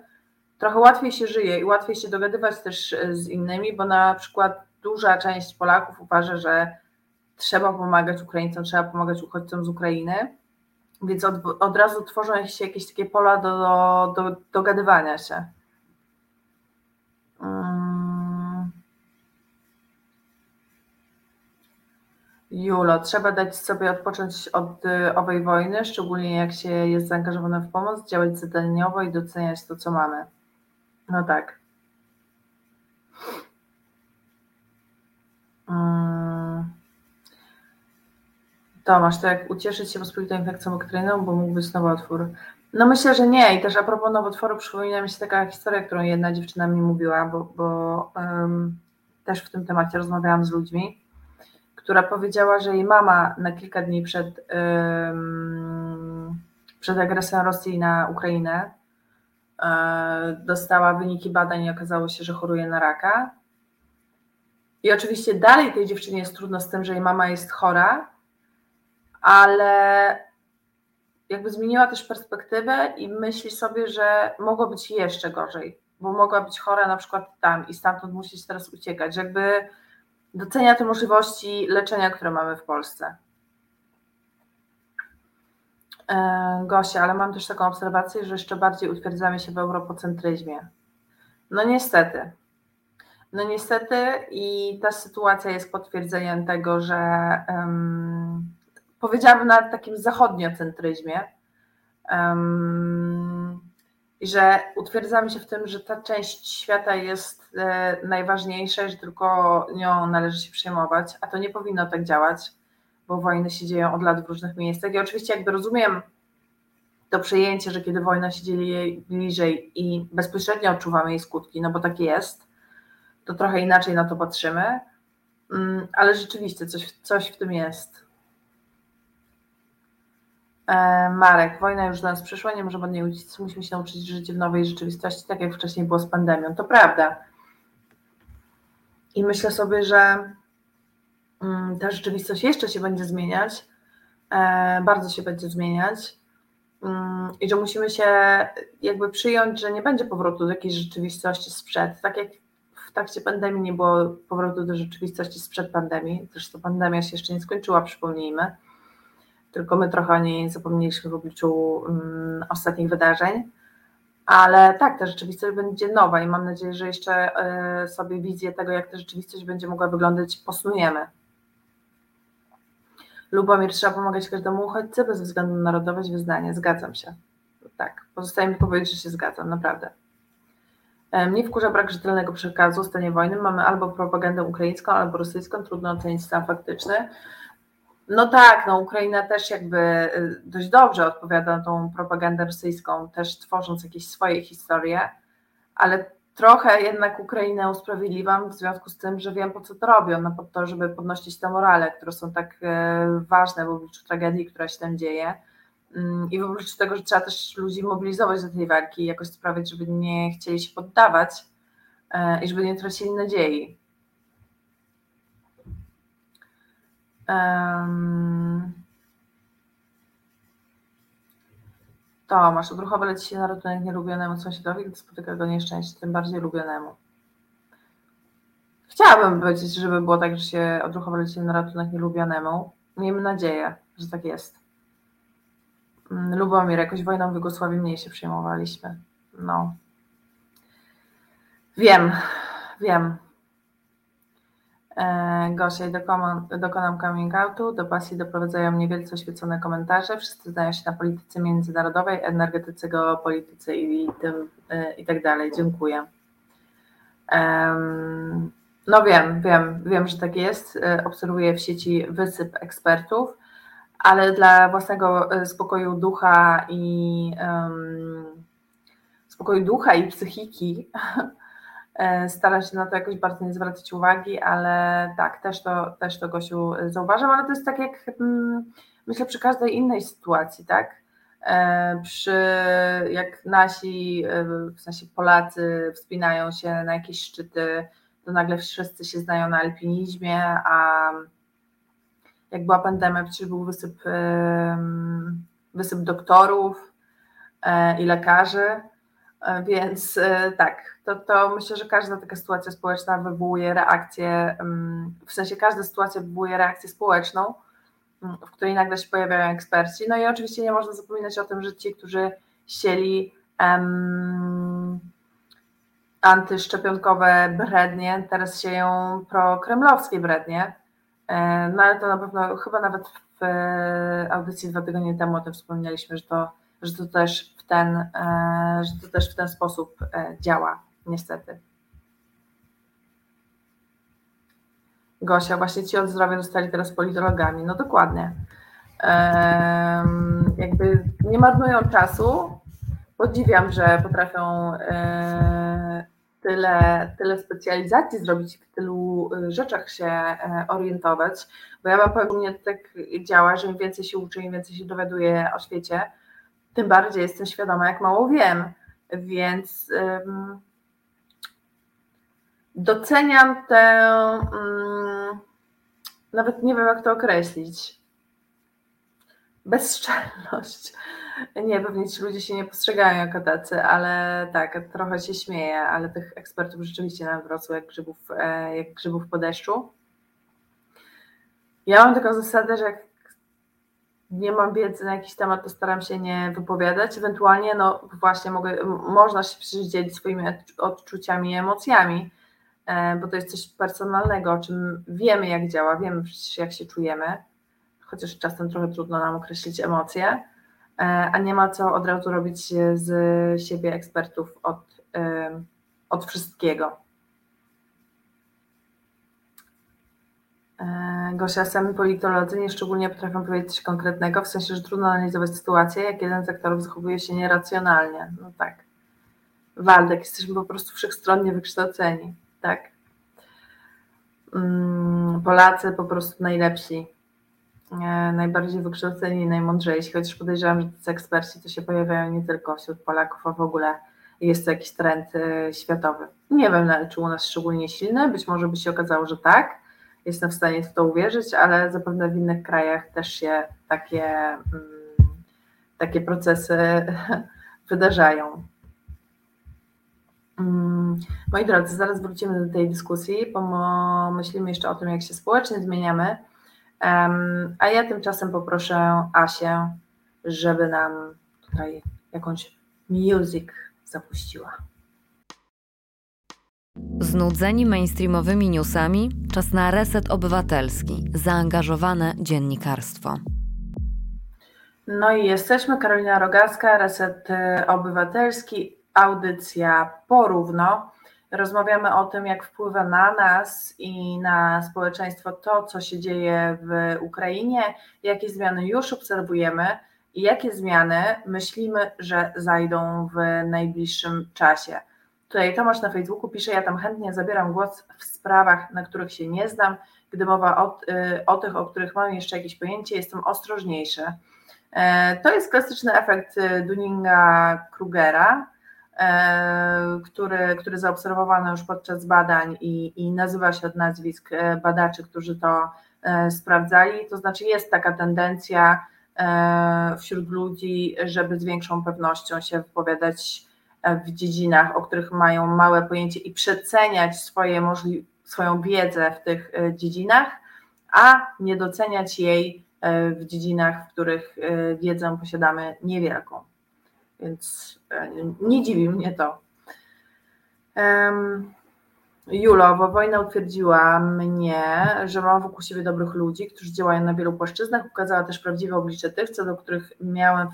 trochę łatwiej się żyje i łatwiej się dogadywać też z innymi, bo na przykład duża część Polaków uważa, że trzeba pomagać Ukraińcom, trzeba pomagać uchodźcom z Ukrainy, więc od, od razu tworzą się jakieś takie pola do, do, do dogadywania się. Mm. Julo, trzeba dać sobie odpocząć od y, owej wojny, szczególnie jak się jest zaangażowane w pomoc, działać zadaniowo i doceniać to, co mamy. No tak. Hmm. Tomasz, to jak ucieszyć się pospolitą infekcją bakteryjną, bo mógł być nowotwór. No myślę, że nie. I też a propos nowotworu przypomina mi się taka historia, którą jedna dziewczyna mi mówiła, bo, bo um, też w tym temacie rozmawiałam z ludźmi, która powiedziała, że jej mama na kilka dni przed, um, przed agresją Rosji na Ukrainę dostała wyniki badań i okazało się, że choruje na raka. I oczywiście dalej tej dziewczynie jest trudno z tym, że jej mama jest chora, ale jakby zmieniła też perspektywę i myśli sobie, że mogło być jeszcze gorzej, bo mogła być chora na przykład tam i stamtąd musieć teraz uciekać, jakby docenia te możliwości leczenia, które mamy w Polsce. E, Gosia, ale mam też taką obserwację, że jeszcze bardziej utwierdzamy się w europocentryzmie. No niestety. No niestety i ta sytuacja jest potwierdzeniem tego, że um, powiedziałabym na takim zachodniocentryzmie. Um, że utwierdzamy się w tym, że ta część świata jest e, najważniejsza, że tylko nią należy się przejmować, a to nie powinno tak działać, bo wojny się dzieją od lat w różnych miejscach. I oczywiście jakby rozumiem to przejęcie, że kiedy wojna się dzieje bliżej i bezpośrednio odczuwamy jej skutki, no bo tak jest, to trochę inaczej na to patrzymy, mm, ale rzeczywiście coś, coś w tym jest. E, Marek, wojna już do nas przyszła, nie możemy od niej uciec, musimy się nauczyć żyć w nowej rzeczywistości, tak jak wcześniej było z pandemią. To prawda. I myślę sobie, że ta rzeczywistość jeszcze się będzie zmieniać, e, bardzo się będzie zmieniać mm, i że musimy się jakby przyjąć, że nie będzie powrotu do jakiejś rzeczywistości sprzed. Tak jak w trakcie pandemii nie było powrotu do rzeczywistości sprzed pandemii, zresztą pandemia się jeszcze nie skończyła, przypomnijmy tylko my trochę o niej zapomnieliśmy w obliczu um, ostatnich wydarzeń. Ale tak, ta rzeczywistość będzie nowa i mam nadzieję, że jeszcze y, sobie wizję tego, jak ta rzeczywistość będzie mogła wyglądać, posuniemy. Lubomir, trzeba pomagać każdemu uchodźcy bez względu na narodowość, wyznanie. Zgadzam się. Tak, pozostaje mi powiedzieć, że się zgadzam, naprawdę. Mnie wkurza brak rzetelnego przekazu o stanie wojny. Mamy albo propagandę ukraińską, albo rosyjską. Trudno ocenić stan faktyczny. No tak, no Ukraina też jakby y, dość dobrze odpowiada na tą propagandę rosyjską, też tworząc jakieś swoje historie, ale trochę jednak Ukrainę usprawiedliwiam w związku z tym, że wiem po co to robią, no po to, żeby podnosić te morale, które są tak e, ważne w obliczu tragedii, która się tam dzieje mm, i w obliczu tego, że trzeba też ludzi mobilizować do tej walki i jakoś sprawić, żeby nie chcieli się poddawać e, i żeby nie tracili nadziei. Um, Tomasz, odruchowo leci się na ratunek nielubionemu sąsiadowi, gdy spotyka go nieszczęście, tym bardziej lubionemu. Chciałabym powiedzieć, żeby było tak, że się odruchowo leci na ratunek nielubionemu. Miejmy nadzieję, że tak jest. Mm, Lubomir, jakoś wojną w Jugosławii mniej się przejmowaliśmy. No. Wiem, wiem. E, Gosia, dokonam, dokonam coming outu, do pasji doprowadzają mnie wielce oświecone komentarze, wszyscy znają się na polityce międzynarodowej, energetyce, geopolityce i, tym, e, i tak dalej. Dziękuję. No wiem, wiem, wiem, że tak jest. E, obserwuję w sieci wysyp ekspertów, ale dla własnego spokoju ducha i um, spokoju ducha i psychiki E, Staram się na to jakoś bardzo nie zwracać uwagi, ale tak, też to, też to Gosiu zauważam, ale to jest tak jak mm, myślę przy każdej innej sytuacji, tak? E, przy jak nasi, e, w sensie Polacy wspinają się na jakieś szczyty, to nagle wszyscy się znają na alpinizmie, a jak była pandemia, przecież był wysyp, wysyp doktorów i lekarzy, więc e, tak, to, to myślę, że każda taka sytuacja społeczna wywołuje reakcję, w sensie każda sytuacja wywołuje reakcję społeczną, w której nagle się pojawiają eksperci. No i oczywiście nie można zapominać o tym, że ci, którzy sieli um, antyszczepionkowe brednie, teraz sieją prokremlowskie brednie. E, no ale to na pewno, chyba nawet w audycji dwa tygodnie temu o tym wspomnieliśmy, że to że to też ten, e, że to też w ten sposób e, działa, niestety. Gosia, właśnie ci od zdrowia zostali teraz politologami. No dokładnie. jakby nie marnują czasu. Podziwiam, że potrafią e, tyle, tyle specjalizacji zrobić, w tylu rzeczach się orientować. Bo ja u mnie tak działa, że im więcej się uczy, im więcej się dowiaduje o świecie, tym bardziej jestem świadoma, jak mało wiem, więc um, doceniam tę, um, nawet nie wiem, jak to określić, bezczelność. Nie, pewnie ci ludzie się nie postrzegają jako tacy, ale tak, trochę się śmieję, ale tych ekspertów rzeczywiście nam wrosło jak grzybów, e, jak grzybów po deszczu. Ja mam taką zasadę, że jak nie mam wiedzy na jakiś temat, to staram się nie wypowiadać. Ewentualnie, no właśnie, mogę, można się przecież dzielić swoimi odczuciami i emocjami, e, bo to jest coś personalnego, o czym wiemy, jak działa, wiemy przecież, jak się czujemy, chociaż czasem trochę trudno nam określić emocje, e, a nie ma co od razu robić z siebie ekspertów od, e, od wszystkiego. Gosia, sami politolodzy nie szczególnie potrafią powiedzieć coś konkretnego, w sensie, że trudno analizować sytuację, jak jeden z aktorów zachowuje się nieracjonalnie. No tak. Waldek, jesteśmy po prostu wszechstronnie wykształceni. Tak. Mm, Polacy po prostu najlepsi. e, najbardziej wykształceni najmądrzejsi, chociaż podejrzewam, że tacy eksperci to się pojawiają nie tylko wśród Polaków, a w ogóle jest to jakiś trend e, światowy. Nie wiem, czy u nas szczególnie silny, być może by się okazało, że tak, jestem w stanie w to uwierzyć, ale zapewne w innych krajach też się takie, mm, takie procesy wydarzają. Mm, moi drodzy, zaraz wrócimy do tej dyskusji, pomyślimy jeszcze o tym, jak się społecznie zmieniamy. A ja tymczasem poproszę Asię, żeby nam tutaj jakąś music zapuściła. Znudzeni mainstreamowymi newsami, czas na reset obywatelski, zaangażowane dziennikarstwo. No i jesteśmy, Karolina Rogaska, Reset Obywatelski, audycja porówno. Rozmawiamy o tym, jak wpływa na nas i na społeczeństwo to, co się dzieje w Ukrainie, jakie zmiany już obserwujemy i jakie zmiany myślimy, że zajdą w najbliższym czasie. Tutaj Tomasz na Facebooku pisze, ja tam chętnie zabieram głos w sprawach, na których się nie znam. Gdy mowa o, y, o tych, o których mam jeszcze jakieś pojęcie, jestem ostrożniejszy. E, to jest klasyczny efekt y, Dunninga-Krugera, e, który, który zaobserwowano już podczas badań i, i nazywa się od nazwisk e, badaczy, którzy to sprawdzali. To znaczy jest taka tendencja wśród ludzi, żeby z większą pewnością się wypowiadać w dziedzinach, o których mają małe pojęcie i przeceniać swoje możli- swoją wiedzę w tych e, dziedzinach, a nie doceniać jej e, w dziedzinach, w których e, wiedzę posiadamy niewielką. Więc nie dziwi mnie to. Julo, bo wojna utwierdziła mnie, że mam wokół siebie dobrych ludzi, którzy działają na wielu płaszczyznach. Ukazała też prawdziwe oblicze tych, co do których miałem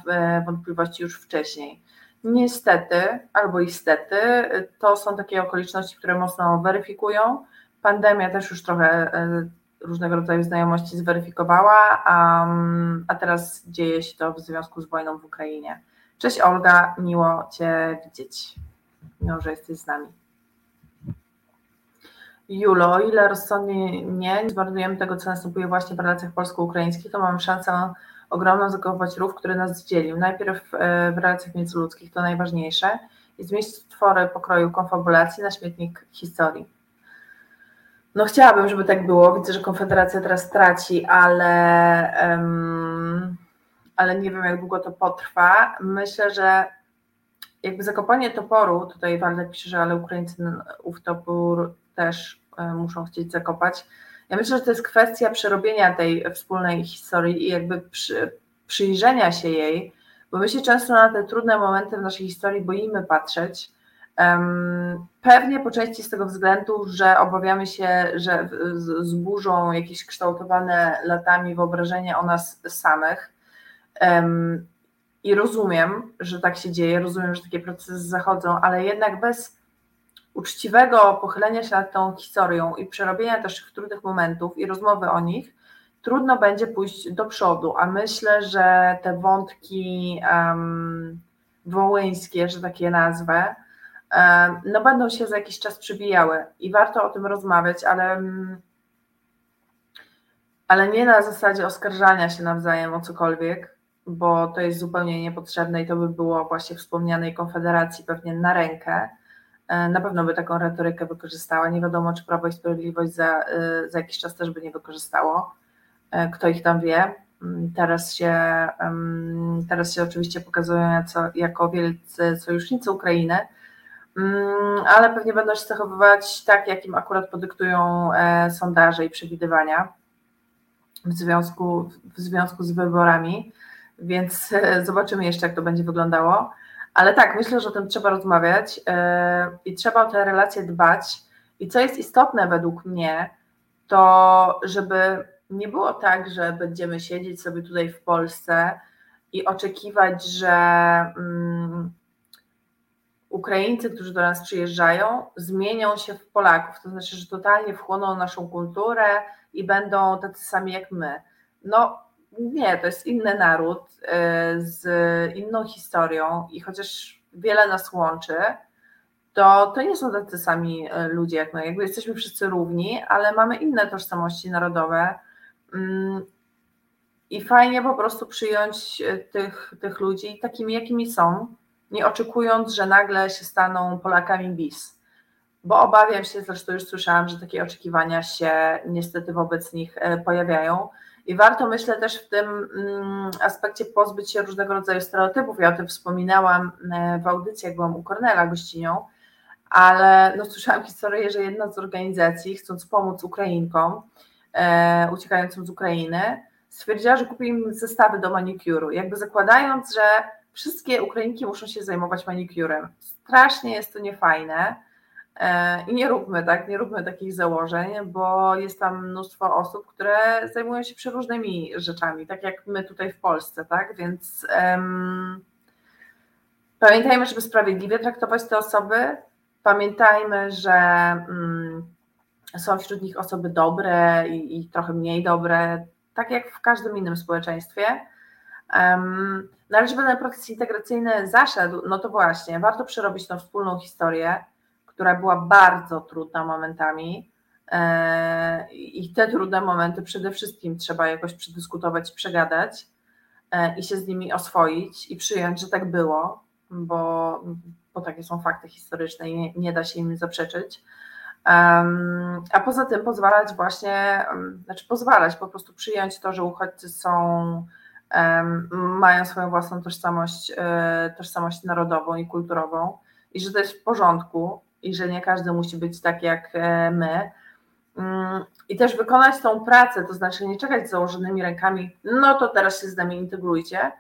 wątpliwości już wcześniej. Niestety, albo istety, to są takie okoliczności, które mocno weryfikują. Pandemia też już trochę e, różnego rodzaju znajomości zweryfikowała, a, a teraz dzieje się to w związku z wojną w Ukrainie. Cześć Olga, miło Cię widzieć, mimo że jesteś z nami. Julo, o ile rozsądnie nie zmarnujemy tego, co następuje właśnie w relacjach polsko-ukraińskich, to mamy szansę ogromną zakopać rów, który nas dzielił. Najpierw e, w relacjach międzyludzkich, to najważniejsze, i zmieścić twory pokroju konfabulacji na śmietnik historii. No chciałabym, żeby tak było. Widzę, że Konfederacja teraz traci, ale, um, ale nie wiem, jak długo to potrwa. Myślę, że jakby zakopanie toporu, tutaj Waldek pisze, że ale Ukraińcy ów topór też e, muszą chcieć zakopać, ja myślę, że to jest kwestia przerobienia tej wspólnej historii i jakby przy, przyjrzenia się jej, bo my się często na te trudne momenty w naszej historii boimy patrzeć. Pewnie po części z tego względu, że obawiamy się, że zburzą jakieś kształtowane latami wyobrażenia o nas samych. I rozumiem, że tak się dzieje, rozumiem, że takie procesy zachodzą, ale jednak bez uczciwego pochylenia się nad tą historią i przerobienia też trudnych momentów i rozmowy o nich, trudno będzie pójść do przodu, a myślę, że te wątki um, wołyńskie, że takie nazwę, um, no będą się za jakiś czas przybijały i warto o tym rozmawiać, ale, ale nie na zasadzie oskarżania się nawzajem o cokolwiek, bo to jest zupełnie niepotrzebne i to by było właśnie wspomnianej Konfederacji pewnie na rękę, na pewno by taką retorykę wykorzystała. Nie wiadomo, czy Prawo i Sprawiedliwość za, e, za jakiś czas też by nie wykorzystało. E, kto ich tam wie. Mm, teraz się, teraz się oczywiście pokazują jako wielcy sojusznicy Ukrainy, mm, ale pewnie będą się zachowywać tak, jak im akurat podyktują sondaże i przewidywania w związku, w związku z wyborami, więc zobaczymy jeszcze, jak to będzie wyglądało. Ale tak, myślę, że o tym trzeba rozmawiać yy, i trzeba o te relacje dbać. I co jest istotne według mnie, to żeby nie było tak, że będziemy siedzieć sobie tutaj w Polsce i oczekiwać, że um, Ukraińcy, którzy do nas przyjeżdżają, zmienią się w Polaków. To znaczy, że totalnie wchłoną naszą kulturę i będą tacy sami jak my. No, nie, to jest inny naród y, z inną historią i chociaż wiele nas łączy, to, to nie są tacy sami y, ludzie jak my. Jakby jesteśmy wszyscy równi, ale mamy inne tożsamości narodowe. Mm, i fajnie po prostu przyjąć e, tych, tych ludzi takimi, jakimi są, nie oczekując, że nagle się staną Polakami bis. Bo obawiam się, zresztą już słyszałam, że takie oczekiwania się niestety wobec nich e, pojawiają. I warto, myślę, też w tym mm, aspekcie pozbyć się różnego rodzaju stereotypów. Ja o tym wspominałam e, w audycji, jak byłam u Kornela gościnią, ale no, słyszałam historię, że jedna z organizacji, chcąc pomóc Ukrainkom e, uciekającym z Ukrainy, stwierdziła, że kupi im zestawy do manikuru, jakby zakładając, że wszystkie Ukrainki muszą się zajmować manikurem. Strasznie jest to niefajne i nie róbmy tak, nie róbmy takich założeń, bo jest tam mnóstwo osób, które zajmują się przeróżnymi rzeczami, tak jak my tutaj w Polsce, tak, więc um, pamiętajmy, żeby sprawiedliwie traktować te osoby, pamiętajmy, że um, są wśród nich osoby dobre i, i trochę mniej dobre, tak jak w każdym innym społeczeństwie. Um, no ale żeby ten proces integracyjny zaszedł, no to właśnie, warto przerobić tą wspólną historię, która była bardzo trudna momentami. E, I te trudne momenty przede wszystkim trzeba jakoś przedyskutować, przegadać e, i się z nimi oswoić i przyjąć, że tak było, bo, bo takie są fakty historyczne i nie, nie da się im zaprzeczyć. A poza tym pozwalać właśnie, znaczy pozwalać, po prostu przyjąć to, że uchodźcy są, mają swoją własną tożsamość, e, tożsamość narodową i kulturową i że to jest w porządku i że nie każdy musi być tak jak e, my. Mm, I też wykonać tą pracę, to znaczy nie czekać z założonymi rękami, no to teraz się z nami integrujcie,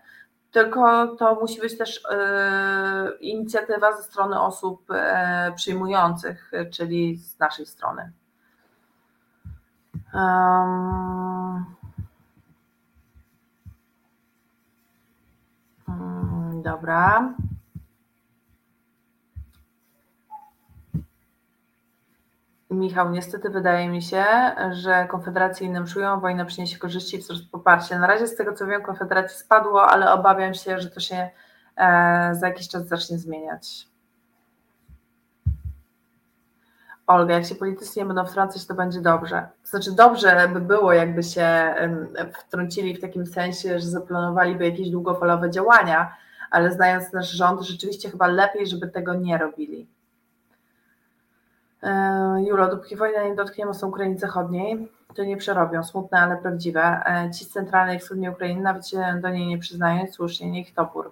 tylko to musi być też e, inicjatywa ze strony osób e, przyjmujących, czyli z naszej strony. Um, dobra. Michał, niestety wydaje mi się, że Konfederacje innym czują, wojna przyniesie korzyści i wzrost poparcia. Na razie z tego co wiem, Konfederacji spadło, ale obawiam się, że to się e, za jakiś czas zacznie zmieniać. Olga, jak się politycy nie będą wtrącać, to będzie dobrze. Znaczy dobrze by było, jakby się wtrącili w takim sensie, że zaplanowaliby jakieś długofalowe działania, ale znając nasz rząd, rzeczywiście chyba lepiej, żeby tego nie robili. E, Julo, dopóki wojna nie dotknie mocno Ukrainy Zachodniej, to nie przerobią. Smutne, ale prawdziwe. E, ci z centralnej i wschodniej Ukrainy nawet się do niej nie przyznają. Słusznie, niech topór.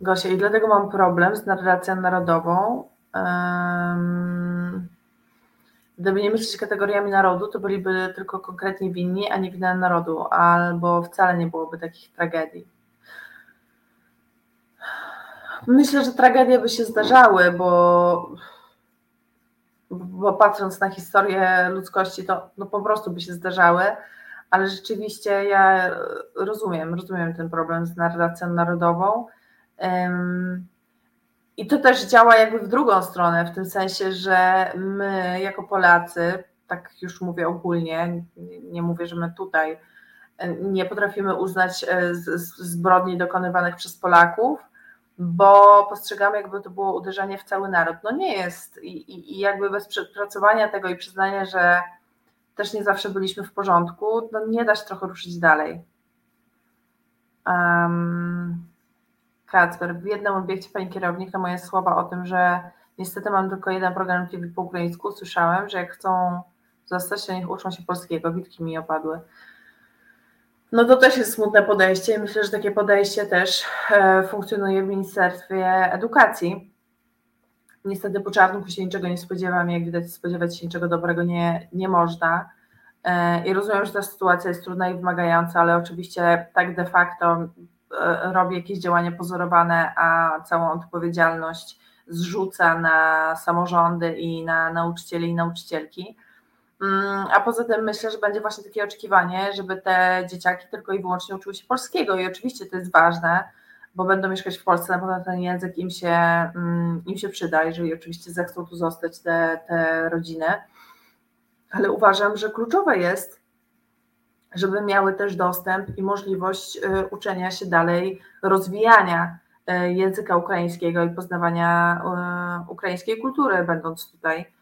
Gosia, i dlatego mam problem z narracją narodową. Gdyby nie myśleć kategoriami narodu, to byliby tylko konkretnie winni, a nie wina narodu, albo wcale nie byłoby takich tragedii. Myślę, że tragedie by się zdarzały, bo, bo patrząc na historię ludzkości, to no po prostu by się zdarzały, ale rzeczywiście ja rozumiem, rozumiem ten problem z narracją narodową. I to też działa jakby w drugą stronę, w tym sensie, że my jako Polacy, tak już mówię ogólnie, nie mówię, że my tutaj nie potrafimy uznać e, zbrodni dokonywanych przez Polaków, bo postrzegamy, jakby to było uderzenie w cały naród. No nie jest. I, i, i jakby bez przepracowania tego i przyznania, że też nie zawsze byliśmy w porządku, no nie da się trochę ruszyć dalej. Um, Kacper, w jednym obiekcie pani kierownik na moje słowa o tym, że niestety mam tylko jeden program TV po ukraińsku, słyszałem, że jak chcą zostać, to niech uczą się polskiego, witki mi opadły. No to też jest smutne podejście i myślę, że takie podejście też e, funkcjonuje w Ministerstwie Edukacji. Niestety po czarnku się niczego nie spodziewam, jak widać spodziewać się niczego dobrego nie, nie można. E, I rozumiem, że ta sytuacja jest trudna i wymagająca, ale oczywiście tak de facto e, robi jakieś działania pozorowane, a całą odpowiedzialność zrzuca na samorządy i na nauczycieli i nauczycielki. Mm, a poza tym myślę, że będzie właśnie takie oczekiwanie, żeby te dzieciaki tylko i wyłącznie uczyły się polskiego i oczywiście to jest ważne, bo będą mieszkać w Polsce, na pewno ten język im się, mm, im się przyda, jeżeli oczywiście zechcą tu zostać te, te rodziny. Ale uważam, że kluczowe jest, żeby miały też dostęp i możliwość y, uczenia się dalej, rozwijania y, języka ukraińskiego i poznawania y, ukraińskiej kultury, będąc tutaj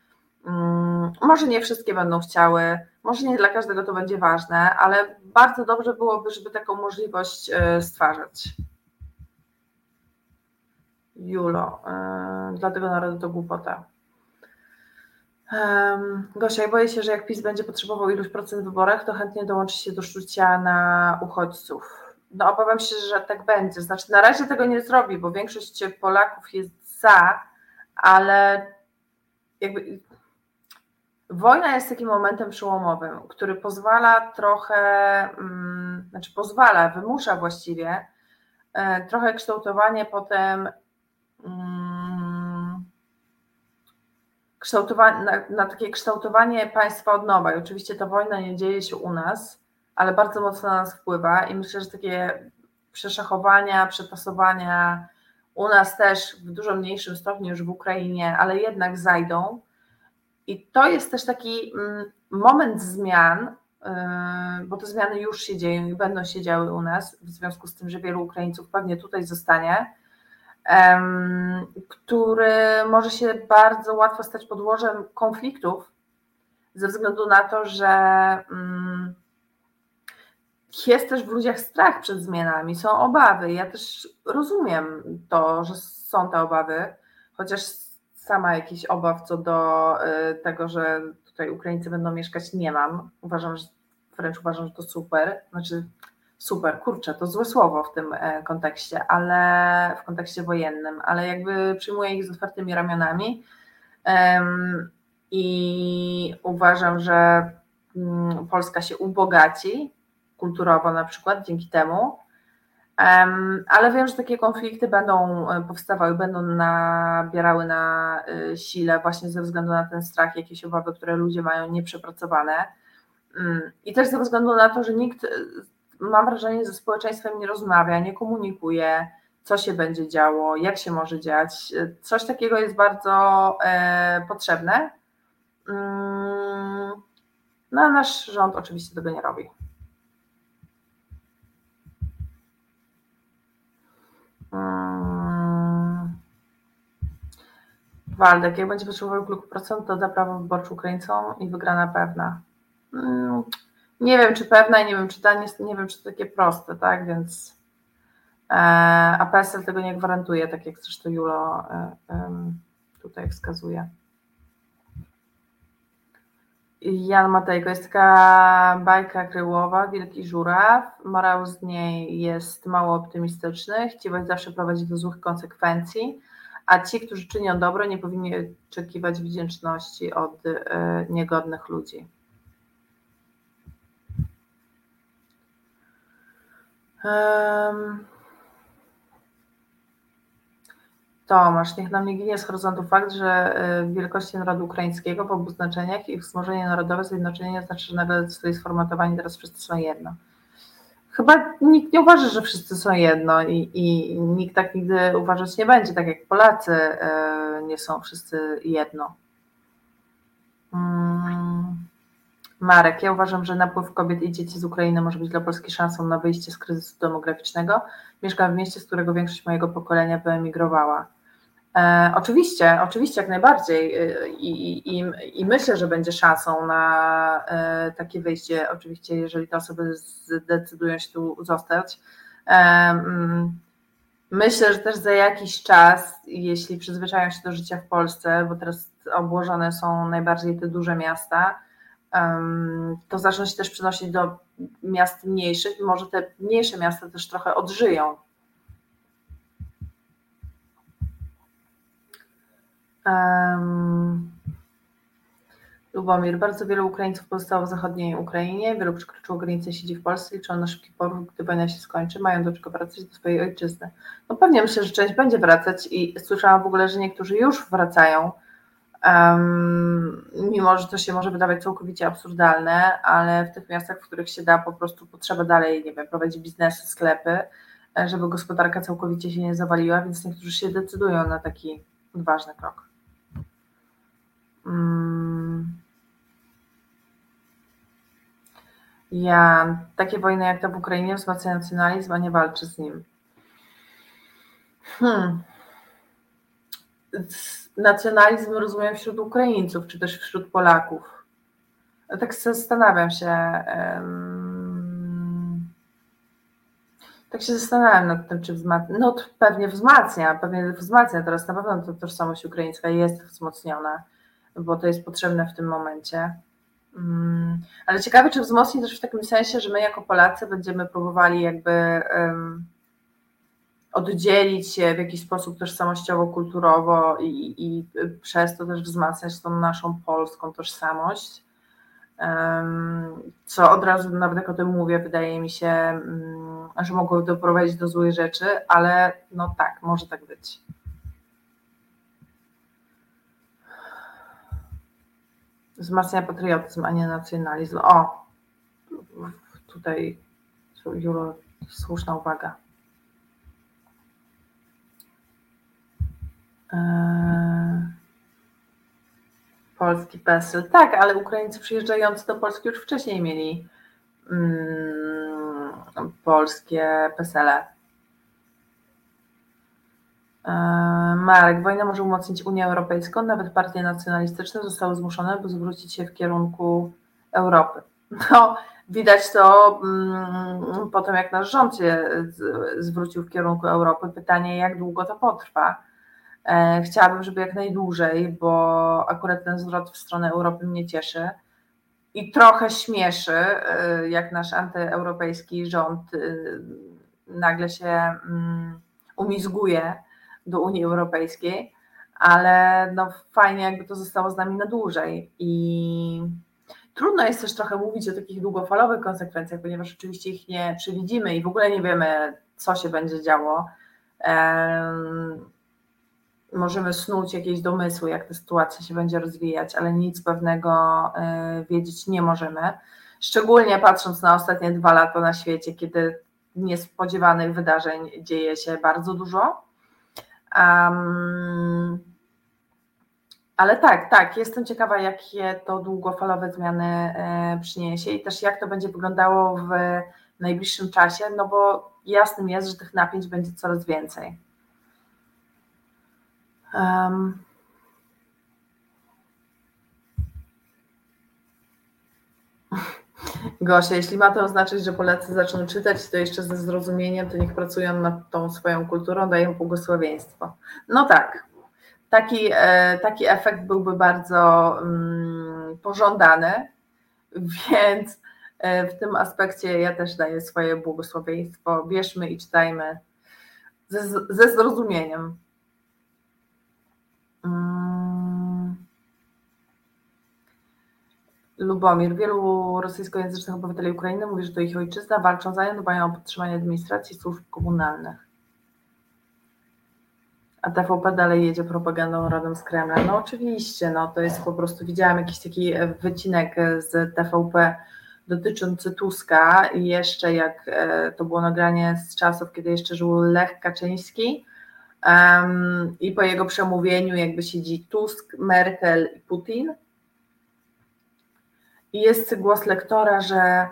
może nie wszystkie będą chciały, może nie dla każdego to będzie ważne, ale bardzo dobrze byłoby, żeby taką możliwość e, stwarzać. Julo, yy, dla tego to głupota. Gosia, boję się, że jak PiS będzie potrzebował iluś procent w wyborach, to chętnie dołączy się do szczucia na uchodźców. No obawiam się, że tak będzie. Znaczy na razie tego nie zrobi, bo większość Polaków jest za, ale jakby wojna jest takim momentem przełomowym, który pozwala trochę, um, znaczy pozwala, wymusza właściwie e, trochę kształtowanie potem um, kształtowanie, na, na, takie kształtowanie państwa od nowa. I oczywiście ta wojna nie dzieje się u nas, ale bardzo mocno na nas wpływa i myślę, że takie przeszachowania, przetasowania u nas też w dużo mniejszym stopniu już w Ukrainie, ale jednak zajdą. I to jest też taki mm, moment zmian, yy, bo te zmiany już się dzieją i będą się działy u nas, w związku z tym, że wielu Ukraińców pewnie tutaj zostanie, który może się bardzo łatwo stać podłożem konfliktów, ze względu na to, że mm, jest też w ludziach strach przed zmianami, są obawy. Ja też rozumiem to, że są te obawy, chociaż sama jakichś obaw co do y, tego, że tutaj Ukraińcy będą mieszkać, nie mam. Uważam, że wręcz uważam, że to super. Znaczy, super, kurczę, to złe słowo w tym e, kontekście, ale w kontekście wojennym, ale jakby przyjmuję ich z otwartymi ramionami i uważam, że mm, Polska się ubogaci kulturowo na przykład dzięki temu. Ale wiem, że takie konflikty będą e, powstawały, będą nabierały na e, sile właśnie ze względu na ten strach, jakieś obawy, które ludzie mają nieprzepracowane. Mm, I też ze względu na to, że nikt, e, mam wrażenie, ze społeczeństwem nie rozmawia, nie komunikuje, co się będzie działo, jak się może dziać. Coś takiego jest bardzo potrzebne. Mm, no a nasz rząd oczywiście tego nie robi. Waldek, jak będzie potrzebował kilku procent, to da prawo wyborcze Ukraińcom i wygrana pewna. Hmm. Nie wiem, czy pewna i nie wiem, czy da, nie, nie wiem, czy to takie proste, tak, więc e, a PSL tego nie gwarantuje, tak jak zresztą Julo e, tutaj wskazuje. Jan Matejko, jest taka bajka kryłowa, Wielki Żuraw. Morał z niej jest mało optymistyczny. Chciwość zawsze prowadzi do złych konsekwencji, a ci, którzy czynią dobro, nie powinni oczekiwać wdzięczności od y, niegodnych ludzi. Um, Tomasz, niech nam nie ginie z horyzontu fakt, że y, wielkości narodu ukraińskiego w obu znaczeniach i wzmożenie narodowe zjednoczenie znaczy, że nagle zostali sformatowani, teraz wszyscy są jedno. Chyba nikt nie uważa, że wszyscy są jedno i, i nikt tak nigdy uważać nie będzie, tak jak Polacy y, nie są wszyscy jedno. Mm. Marek, ja uważam, że napływ kobiet i dzieci z Ukrainy może być dla Polski szansą na wyjście z kryzysu demograficznego. Mieszkam w mieście, z którego większość mojego pokolenia wyemigrowała. E, oczywiście, oczywiście jak najbardziej. E, I, i, i, myślę, że będzie szansą na e, takie wyjście, oczywiście jeżeli te osoby zdecydują się tu zostać. E, mm, myślę, że też za jakiś czas, jeśli przyzwyczają się do życia w Polsce, bo teraz obłożone są najbardziej te duże miasta, to zaczną się też przenosić do miast mniejszych i może te mniejsze miasta też trochę odżyją Um, Lubomir. Bardzo wielu Ukraińców pozostało w zachodniej Ukrainie, wielu przekroczyło granicę, siedzi w Polsce, liczą na szybki powrót, gdy wojna się skończy, mają do czego wracać do swojej ojczyzny. No pewnie myślę, że część będzie wracać i słyszałam w ogóle, że niektórzy już wracają, um, mimo że to się może wydawać całkowicie absurdalne, ale w tych miastach, w których się da po prostu potrzeba dalej, nie wiem, prowadzić biznesy, sklepy, e, żeby gospodarka całkowicie się nie zawaliła, więc niektórzy się decydują na taki ważny krok. Mm. Ja, takie wojny jak ta w Ukrainie wzmacnia nacjonalizm, a nie walczy z nim. Hmm. nacjonalizm rozumiem wśród Ukraińców, czy też wśród Polaków. Tak zastanawiam się. Tak się zastanawiam nad tym, czy wzmacnia. No pewnie wzmacnia, pewnie wzmacnia. Teraz na pewno to tożsamość ukraińska jest wzmocniona, bo to jest potrzebne w tym momencie. Mm, ale ciekawe, czy wzmocni też w takim sensie, że my jako Polacy będziemy próbowali jakby oddzielić się w jakiś sposób tożsamościowo, kulturowo i, i przez to też wzmacniać tą naszą polską tożsamość. Co od razu, nawet jak o tym mówię, wydaje mi się, um, że mogło doprowadzić do złych rzeczy, ale no tak, może tak być. Wzmacnia patriotyzm, a nie nacjonalizm. O, tutaj Julo, słuszna uwaga. Eee, polski PESEL. Tak, ale Ukraińcy przyjeżdżający do Polski już wcześniej mieli mm, polskie PESELe. E, Marek, wojna może umocnić Unię Europejską, nawet partie nacjonalistyczne zostały zmuszone, by zwrócić się w kierunku Europy. No, widać to mm, po tym, jak nasz rząd się zwrócił w kierunku Europy. Pytanie, jak długo to potrwa. E, chciałabym, żeby jak najdłużej, bo akurat ten zwrot w stronę Europy mnie cieszy i trochę śmieszy, e, jak nasz antyeuropejski rząd nagle się mm, umizguje do Unii Europejskiej, ale no fajnie jakby to zostało z nami na dłużej i trudno jest też trochę mówić o takich długofalowych konsekwencjach, ponieważ oczywiście ich nie przewidzimy i w ogóle nie wiemy, co się będzie działo. Możemy snuć jakieś domysły, jak ta sytuacja się będzie rozwijać, ale nic pewnego e, wiedzieć nie możemy. Szczególnie patrząc na ostatnie dwa lata na świecie, kiedy niespodziewanych wydarzeń dzieje się bardzo dużo. Um, ale tak, tak, jestem ciekawa, jakie to długofalowe zmiany e, przyniesie i też jak to będzie wyglądało w najbliższym czasie, no bo jasnym jest, że tych napięć będzie coraz więcej. Um, Gosia, jeśli ma to oznaczać, że Polacy zaczną czytać, to jeszcze ze zrozumieniem, to niech pracują nad tą swoją kulturą, dają błogosławieństwo. No tak, taki, e, taki efekt byłby bardzo mm, pożądany, więc e, w tym aspekcie ja też daję swoje błogosławieństwo. Bierzmy i czytajmy ze, ze zrozumieniem. Lubomir. Wielu rosyjskojęzycznych obywateli Ukrainy mówi, że to ich ojczyzna, walczą za nią, dbają o podtrzymanie administracji służb komunalnych. A TVP dalej jedzie propagandą rodem z Kremla. No oczywiście, no to jest po prostu, widziałam jakiś taki wycinek z TVP dotyczący Tuska i jeszcze jak e, to było nagranie z czasów, kiedy jeszcze żył Lech Kaczyński um, i po jego przemówieniu jakby siedzi Tusk, Merkel i Putin i jest głos lektora, że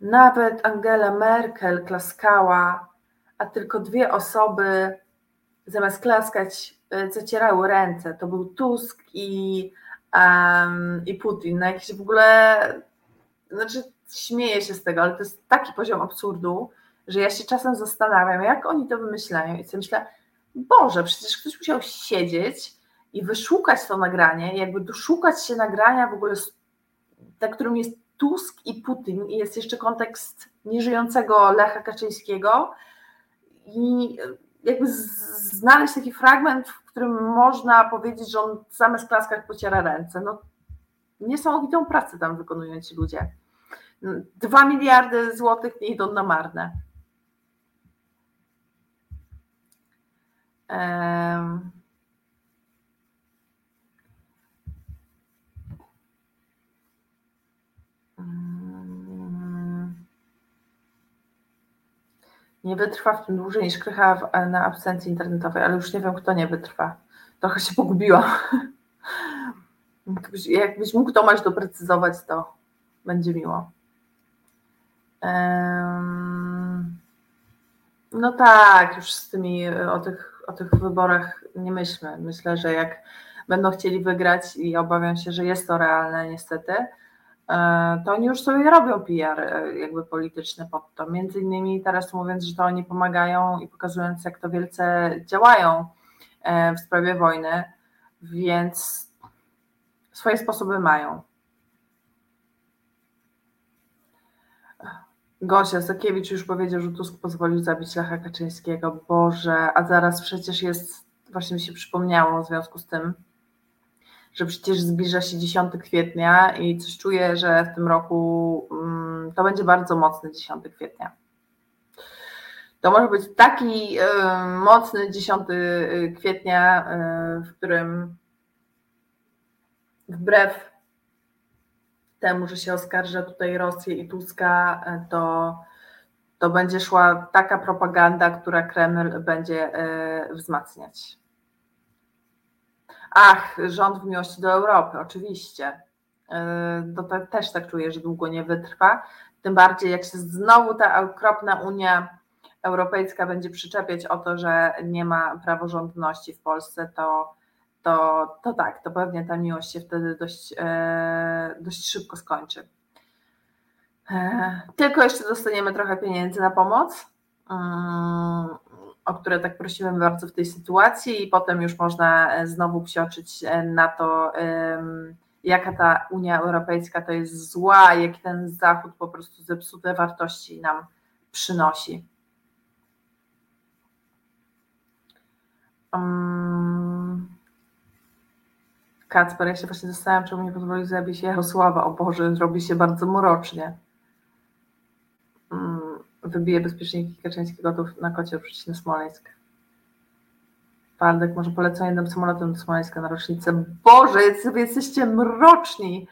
nawet Angela Merkel klaskała, a tylko dwie osoby zamiast klaskać e, zacierały ręce. To był Tusk i, um, i Putin. No jakiś w ogóle, znaczy śmieję się z tego, ale to jest taki poziom absurdu, że ja się czasem zastanawiam, jak oni to wymyślają i sobie myślę, Boże, przecież ktoś musiał siedzieć i wyszukać to nagranie, jakby doszukać się nagrania w ogóle na którym jest Tusk i Putin i jest jeszcze kontekst nieżyjącego Lecha Kaczyńskiego i jakby znaleźć taki fragment, w którym można powiedzieć, że on zamiast klaskać pociera ręce. No, niesamowitą pracę tam wykonują ci ludzie. Dwa miliardy złotych nie idą na marne. Um, Nie wytrwa w tym dłużej niż krycha na absencji internetowej, ale już nie wiem, kto nie wytrwa. Trochę się pogubiłam. Jakbyś mógł Tomasz doprecyzować, to będzie miło. No tak, już z tymi o tych, o tych wyborach nie myślmy. Myślę, że jak będą chcieli wygrać i obawiam się, że jest to realne niestety, to oni już sobie robią PR e, jakby polityczny pod to. Między innymi teraz mówiąc, że to oni pomagają i pokazując jak to wielce działają e, w sprawie wojny, więc swoje sposoby mają. Gosia Zakiewicz już powiedział, że Tusk pozwolił zabić Lecha Kaczyńskiego. Boże, a zaraz przecież jest, właśnie mi się przypomniało w związku z tym, że przecież zbliża się 10 kwietnia i coś czuję, że w tym roku um, to będzie bardzo mocny 10 kwietnia. To może być taki y, mocny 10 kwietnia, y, w którym wbrew temu, że się oskarża tutaj Rosję i Tuska, to, to będzie szła taka propaganda, która Kreml będzie wzmacniać. Ach, rząd w miłości do Europy, oczywiście. E, to też tak czuję, że długo nie wytrwa. Tym bardziej, jak się znowu ta okropna Unia Europejska będzie przyczepiać o to, że nie ma praworządności w Polsce, to to, to tak, to pewnie ta miłość się wtedy dość, e, dość szybko skończy. E, tylko jeszcze dostaniemy trochę pieniędzy na pomoc, mm, o które tak prosimy bardzo w tej sytuacji, i potem już można znowu psioczyć na to, jaka ta Unia Europejska to jest zła, jaki ten Zachód po prostu zepsute wartości nam przynosi. Um, Kacper, ja się właśnie zastanawiam, czemu nie pozwolił zabić Jarosława. O Boże, robi się bardzo mrocznie. Wybije bezpieczniki Kaczyński gotów na kocie oprzeć na Smoleńsk. Paldek, może polecą jednym samolotem do Smoleńska na rocznicę. Boże, wy jesteście mroczni.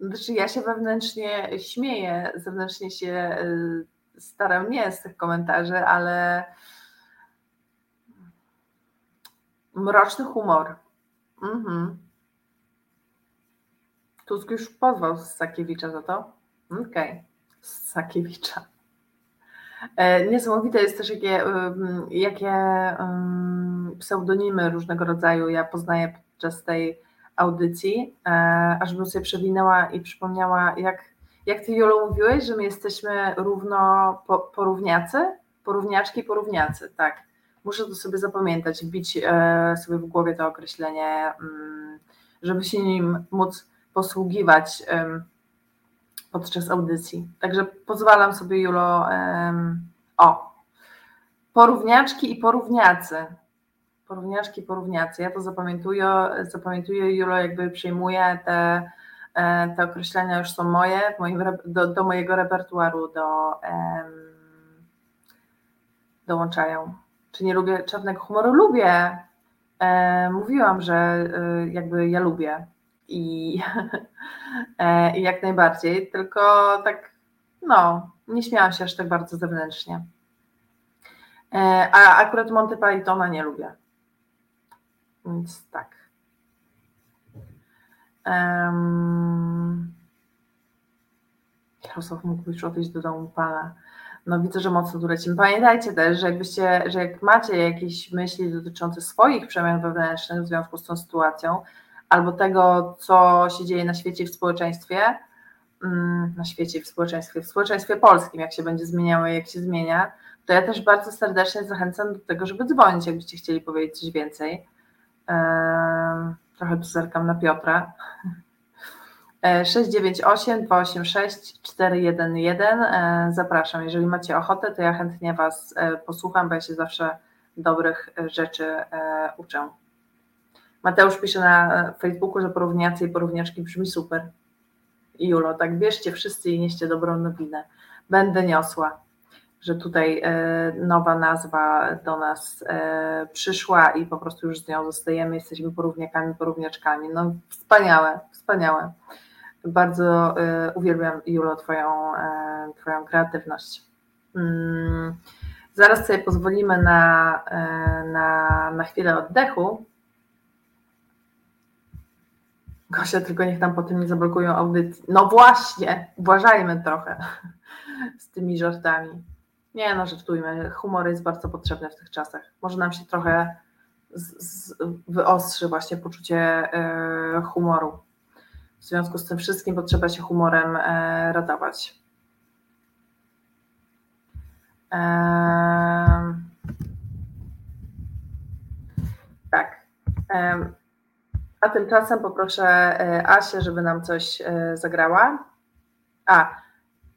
Znaczy ja się wewnętrznie śmieję, zewnętrznie się y, staram nie z tych komentarzy, ale mroczny humor. Mhm. Tusk już pozwał Sakiewicza za to? Okej, okay. Sakiewicza. E, niesamowite jest też, jakie, jakie pseudonimy różnego rodzaju ja poznaję podczas tej audycji, e, aż bym sobie przewinęła i przypomniała, jak, jak ty Jolo mówiłeś, że my jesteśmy równo porówniacy, porówniaczki, porówniacy, tak. Muszę to sobie zapamiętać, wbić e, sobie w głowie to określenie, żeby się nim móc posługiwać podczas audycji. Także pozwalam sobie, Julo, o, porówniaczki i porówniacy. Porówniaczki porówniacy. Ja to zapamiętuję, zapamiętuję Julo, jakby przyjmuję te, e, te określenia już są moje, moim, do, do, mojego repertuaru do, um, dołączają. Czy nie lubię czarnego humoru? Lubię. E, mówiłam, że e, jakby ja lubię i, e, i jak najbardziej, tylko tak, no, nie śmiałam się aż tak bardzo zewnętrznie. E, a akurat Monty Pythona nie lubię. Więc tak. Um, Jarosław mógł już odejść do domu pana. No widzę, że mocno tu lecimy. Pamiętajcie też, że jakbyście, że jak macie jakieś myśli dotyczące swoich przemian wewnętrznych w związku z tą sytuacją, albo tego, co się dzieje na świecie i w społeczeństwie, mm, na świecie w społeczeństwie, w społeczeństwie polskim, jak się będzie zmieniało i jak się zmienia, to ja też bardzo serdecznie zachęcam do tego, żeby dzwonić, jakbyście chcieli powiedzieć coś więcej. Trochę tu zerkam na Piotra. 698 286 411. Zapraszam. Jeżeli macie ochotę, to ja chętnie Was e, posłucham, bo ja się zawsze dobrych rzeczy e, uczę. Mateusz pisze na Facebooku, że porówniacy i porówniaczki brzmi super. I Julo, tak bierzcie wszyscy i nieście dobrą nowinę. Będę niosła, że tutaj e, nowa nazwa do nas e, przyszła i po prostu już z nią zostajemy, jesteśmy porówniakami, porówniaczkami. No wspaniałe, wspaniałe. Bardzo e, uwielbiam Julo Twoją, twoją kreatywność. Mm, zaraz sobie pozwolimy na, na, na chwilę oddechu, Gosia, tylko niech tam potem nie zablokują audycji. No właśnie, uważajmy trochę z tymi żartami. Nie no, żartujmy. Humor jest bardzo potrzebny w tych czasach. Może nam się trochę z, z, wyostrzy właśnie poczucie y, humoru. W związku z tym wszystkim potrzeba się humorem y, ratować. Y, tak. A tymczasem poproszę Asię, żeby nam coś zagrała. A,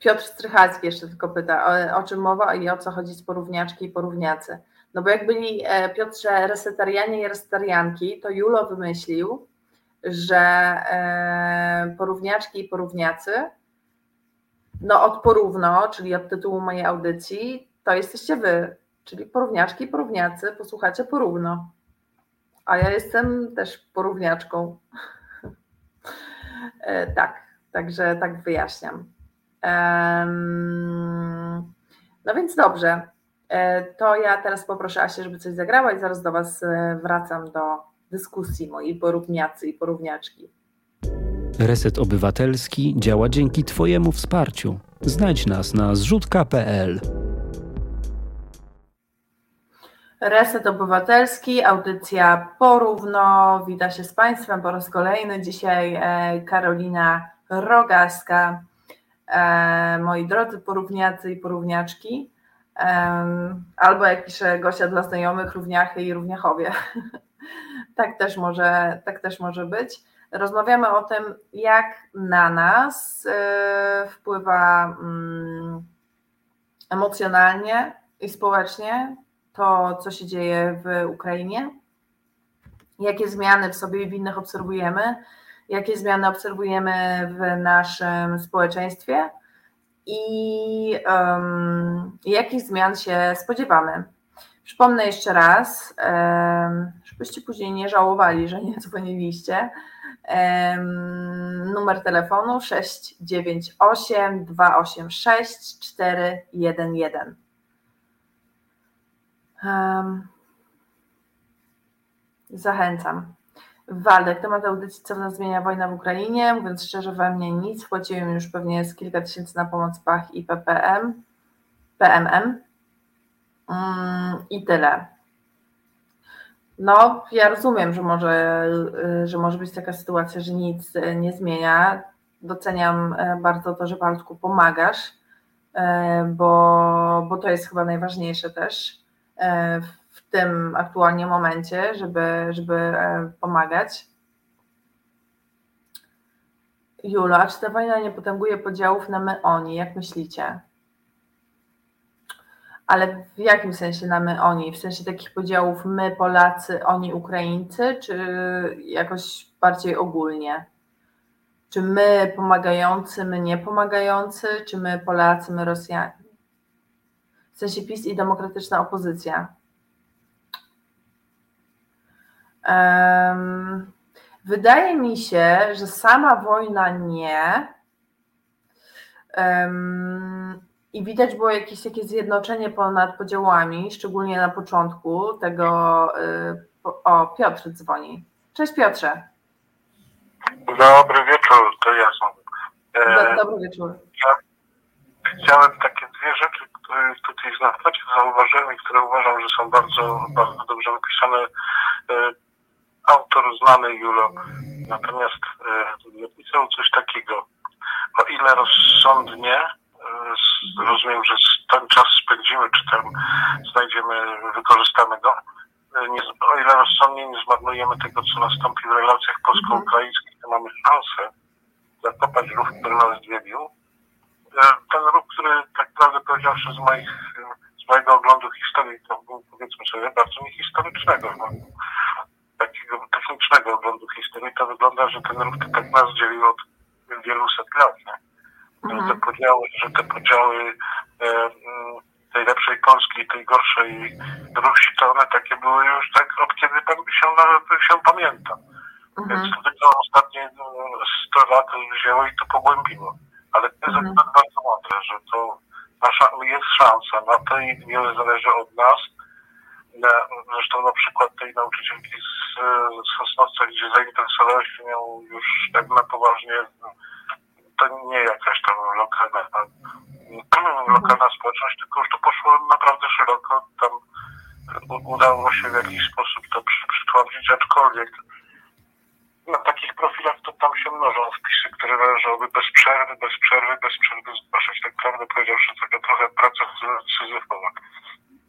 Piotr Strychalski jeszcze tylko pyta, o, o, czym mowa i o co chodzi z porówniaczki i porówniacy. No bo jak byli e, Piotrze resetarianie i resetarianki, to Julo wymyślił, że e, porówniaczki i porówniacy, no od porówno, czyli od tytułu mojej audycji, to jesteście wy, czyli porówniaczki i porówniacy, posłuchacie porówno. A ja jestem też porówniaczką. e, tak, także tak wyjaśniam. No więc dobrze. E, to ja teraz poproszę Asię, żeby coś zagrała i zaraz do Was e, wracam do dyskusji mojej porówniacy i porówniaczki. Reset Obywatelski działa dzięki Twojemu wsparciu. Znajdź nas na zrzutka.pl. Reset Obywatelski, audycja porówno. Wita się z Państwem po raz kolejny. Dzisiaj e, Karolina Rogaska E, moi drodzy porówniacy i porówniaczki, albo jak pisze Gosia dla znajomych, równiachy i równiachowie. tak, też może, tak też może być. Rozmawiamy o tym, jak na nas e, wpływa mm, emocjonalnie i społecznie to, co się dzieje w Ukrainie, jakie zmiany w sobie i w innych obserwujemy, jakie zmiany obserwujemy w naszym społeczeństwie i um, jakich zmian się spodziewamy. Przypomnę jeszcze raz, żebyście później nie żałowali, że nie dzwoniliście. Um, numer telefonu 698 286 411. Um, zachęcam. Waldek, temat audycji, co w nas zmienia wojna w Ukrainie. Mówiąc szczerze, we mnie nic. Wpłaciłem już pewnie z kilka tysięcy na pomoc PACH i PPM, PMM mm, i tyle. No, ja rozumiem, że może, że może być taka sytuacja, że nic nie zmienia. Doceniam e, bardzo to, że Waldku pomagasz, e, bo, bo to jest chyba najważniejsze też w tym aktualnie momencie, żeby, żeby e, pomagać. Jula, czy ta wojna nie potęguje podziałów na my, oni? Jak myślicie? Ale w jakim sensie na my, oni? W sensie takich podziałów my, Polacy, oni, Ukraińcy, czy jakoś bardziej ogólnie? Czy my pomagający, my nie pomagający, czy my Polacy, my Rosjanie? W sensie PiS i demokratyczna opozycja. Wydaje mi się, że sama wojna nie. I widać było jakieś takie zjednoczenie ponad podziałami, szczególnie na początku tego. Y, o, Piotr dzwoni. Cześć Piotrze. Dobry wieczór, to ja są. E, dobry wieczór. Ja chciałem takie dwie rzeczy, tutaj znać, zauważyłem i które uważam, że są bardzo, bardzo dobrze napisane e, autor znany Julo, natomiast e, napisał coś takiego. O ile rozsądnie, e, rozumiem, że ten czas spędzimy, czy ten znajdziemy, wykorzystamy go, e, nie, o ile rozsądnie nie zmarnujemy tego, co nastąpi w relacjach polsko-ukraińskich, to mamy szansę zakopać ruch, który nas zwiedził. Ten ruch, który tak naprawdę powiedziawszy z moich z mojego oglądu historii, to był powiedzmy sobie bardzo niehistorycznego. No takiego technicznego oglądu historii, to wygląda, że ten ruch tak nas dzielił od wielu set lat. Nie? Mhm. Te podziały, że te podziały e, tej lepszej Polski i tej gorszej Rusi, to one takie były już tak od kiedy pan się, się pamięta. Mhm. Więc to tylko ostatnie 100 no, lat wzięło i to pogłębiło. Ale to jest mhm. bardzo mądre, że to nasza, jest szansa na to i wiele zależy od nas, zresztą na przykład tej nauczycielki z, Sosnowca, gdzie zainteresowałaś się już tak na poważnie to nie jakaś tam lokalna, lokalna społeczność, tylko już to poszło naprawdę szeroko. Tam udało się w jakiś sposób to przy, przytłamsić, aczkolwiek na takich profilach to tam się mnożą wpisy, które należałoby bez przerwy, bez przerwy, bez przerwy zgłaszać. Tak prawdę powiedziawszy, taka trochę praca syzyfowa.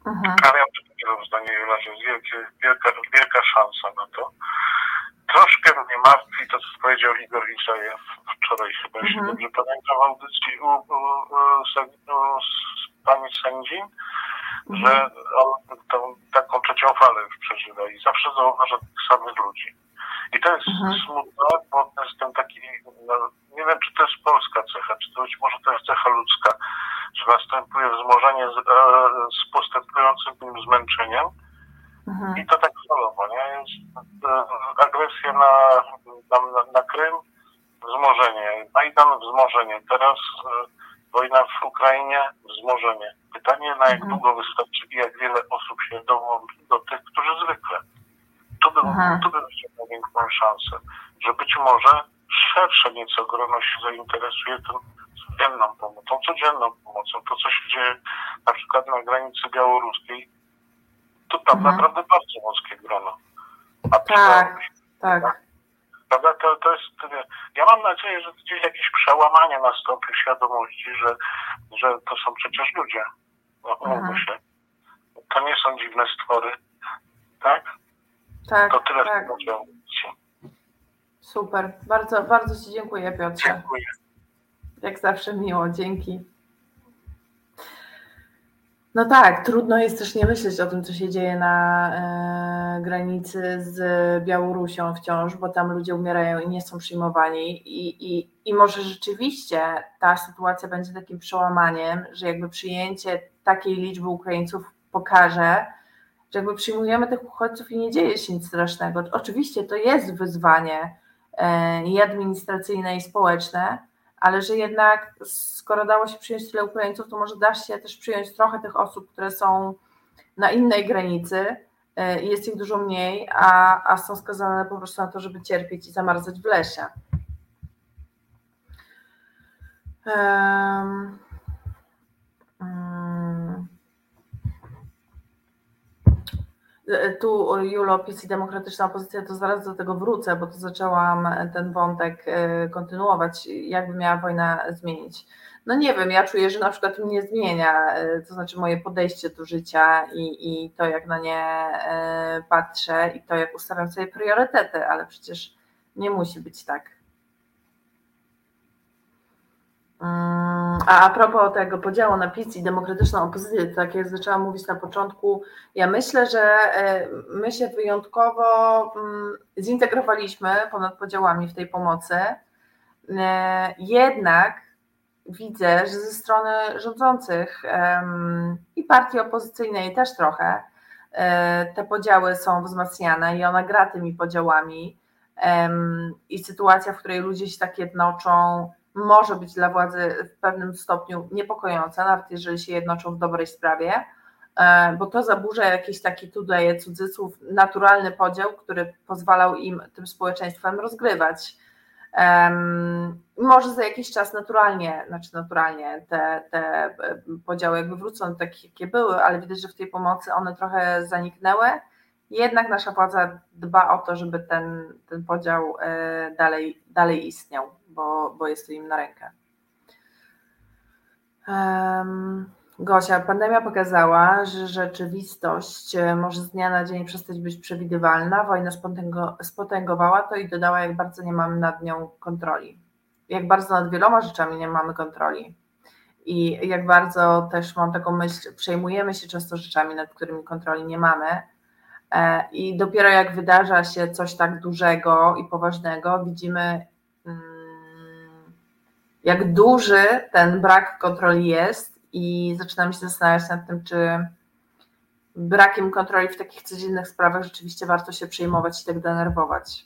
Mhm. Ale ja potwierdzam zdanie Jula, że jest wielkie, wielka, wielka szansa na to. Troszkę mnie martwi to, co powiedział Igor Isajew wczoraj chyba, jeśli Mhm. dobrze pamiętam, w audycji u, u, u, u, z pani sędzi, że on tą, taką trzecią falę już przeżywa i zawsze zauważa tych samych ludzi. I to jest Mhm. smutne, bo to jest ten taki, no, nie wiem, czy to jest polska cecha, czy to być może to jest cecha ludzka, że następuje wzmożenie z, e, z postępującym tym zmęczeniem Mhm. i to tak falowo, nie? Jest e, agresja na, na, na, na Krym, wzmożenie, Majdan wzmożenie, teraz e, wojna w Ukrainie, wzmożenie. Pytanie, na jak Mhm. długo wystarczy i jak wiele osób się dołączy do tych, którzy zwykle. Tu bym, tu bym widział największą szansę, że być może szersze nieco grono się zainteresuje tą codzienną pomocą, codzienną pomocą. To, co się dzieje na przykład na granicy białoruskiej, to tam Mhm. naprawdę bardzo wąskie grono. A Tak, tak. Prawda? To, to jest, ja mam nadzieję, że gdzieś jakieś przełamanie nastąpi w świadomości, że, że to są przecież ludzie. No, umówmy Mhm. się. To nie są dziwne stwory. Tak? Tak, To tyle tak. Super. Bardzo, bardzo Ci dziękuję, Piotrze. Dziękuję. Jak zawsze miło, dzięki. No tak, trudno jest też nie myśleć o tym, co się dzieje na e, granicy z Białorusią wciąż, bo tam ludzie umierają i nie są przyjmowani. I, i, I może rzeczywiście ta sytuacja będzie takim przełamaniem, że jakby przyjęcie takiej liczby Ukraińców pokaże, że jakby przyjmujemy tych uchodźców i nie dzieje się nic strasznego. Oczywiście to jest wyzwanie e, i administracyjne, i społeczne, ale że jednak skoro dało się przyjąć tyle Ukraińców, to może da się też przyjąć trochę tych osób, które są na innej granicy e, i jest ich dużo mniej, a, a są skazane po prostu na to, żeby cierpieć i zamarzać w lesie. Um, um, tu Julo, PiS i demokratyczna opozycja, to zaraz do tego wrócę, bo to zaczęłam ten wątek e, kontynuować, jakby miała wojna zmienić. No nie wiem, ja czuję, że na przykład mnie zmienia, e, to znaczy moje podejście do życia i, i to, jak na nie e, patrzę i to, jak ustawiam sobie priorytety, ale przecież nie musi być tak. A a propos tego podziału na PiS i demokratyczną opozycję, tak jak zaczęłam mówić na początku, ja myślę, że my się wyjątkowo zintegrowaliśmy ponad podziałami w tej pomocy. Jednak widzę, że ze strony rządzących i partii opozycyjnej też trochę te podziały są wzmacniane i ona gra tymi podziałami i sytuacja, w której ludzie się tak jednoczą, może być dla władzy w pewnym stopniu niepokojąca, nawet jeżeli się jednoczą w dobrej sprawie, bo to zaburza jakiś taki, tu cudzysłów, naturalny podział, który pozwalał im tym społeczeństwem rozgrywać. Może za jakiś czas naturalnie, znaczy naturalnie te, te podziały jakby wrócą takie, jakie były, ale widać, że w tej pomocy one trochę zaniknęły. Jednak nasza władza dba o to, żeby ten, ten podział dalej, dalej istniał, bo, bo jest to im na rękę. Um, Gosia, pandemia pokazała, że rzeczywistość może z dnia na dzień przestać być przewidywalna. Wojna spotęgowała to i dodała, jak bardzo nie mamy nad nią kontroli. Jak bardzo nad wieloma rzeczami nie mamy kontroli. I jak bardzo też mam taką myśl, przejmujemy się często rzeczami, nad którymi kontroli nie mamy. I dopiero jak wydarza się coś tak dużego i poważnego, widzimy, jak duży ten brak kontroli jest, i zaczynamy się zastanawiać nad tym, czy brakiem kontroli w takich codziennych sprawach rzeczywiście warto się przejmować i tak denerwować.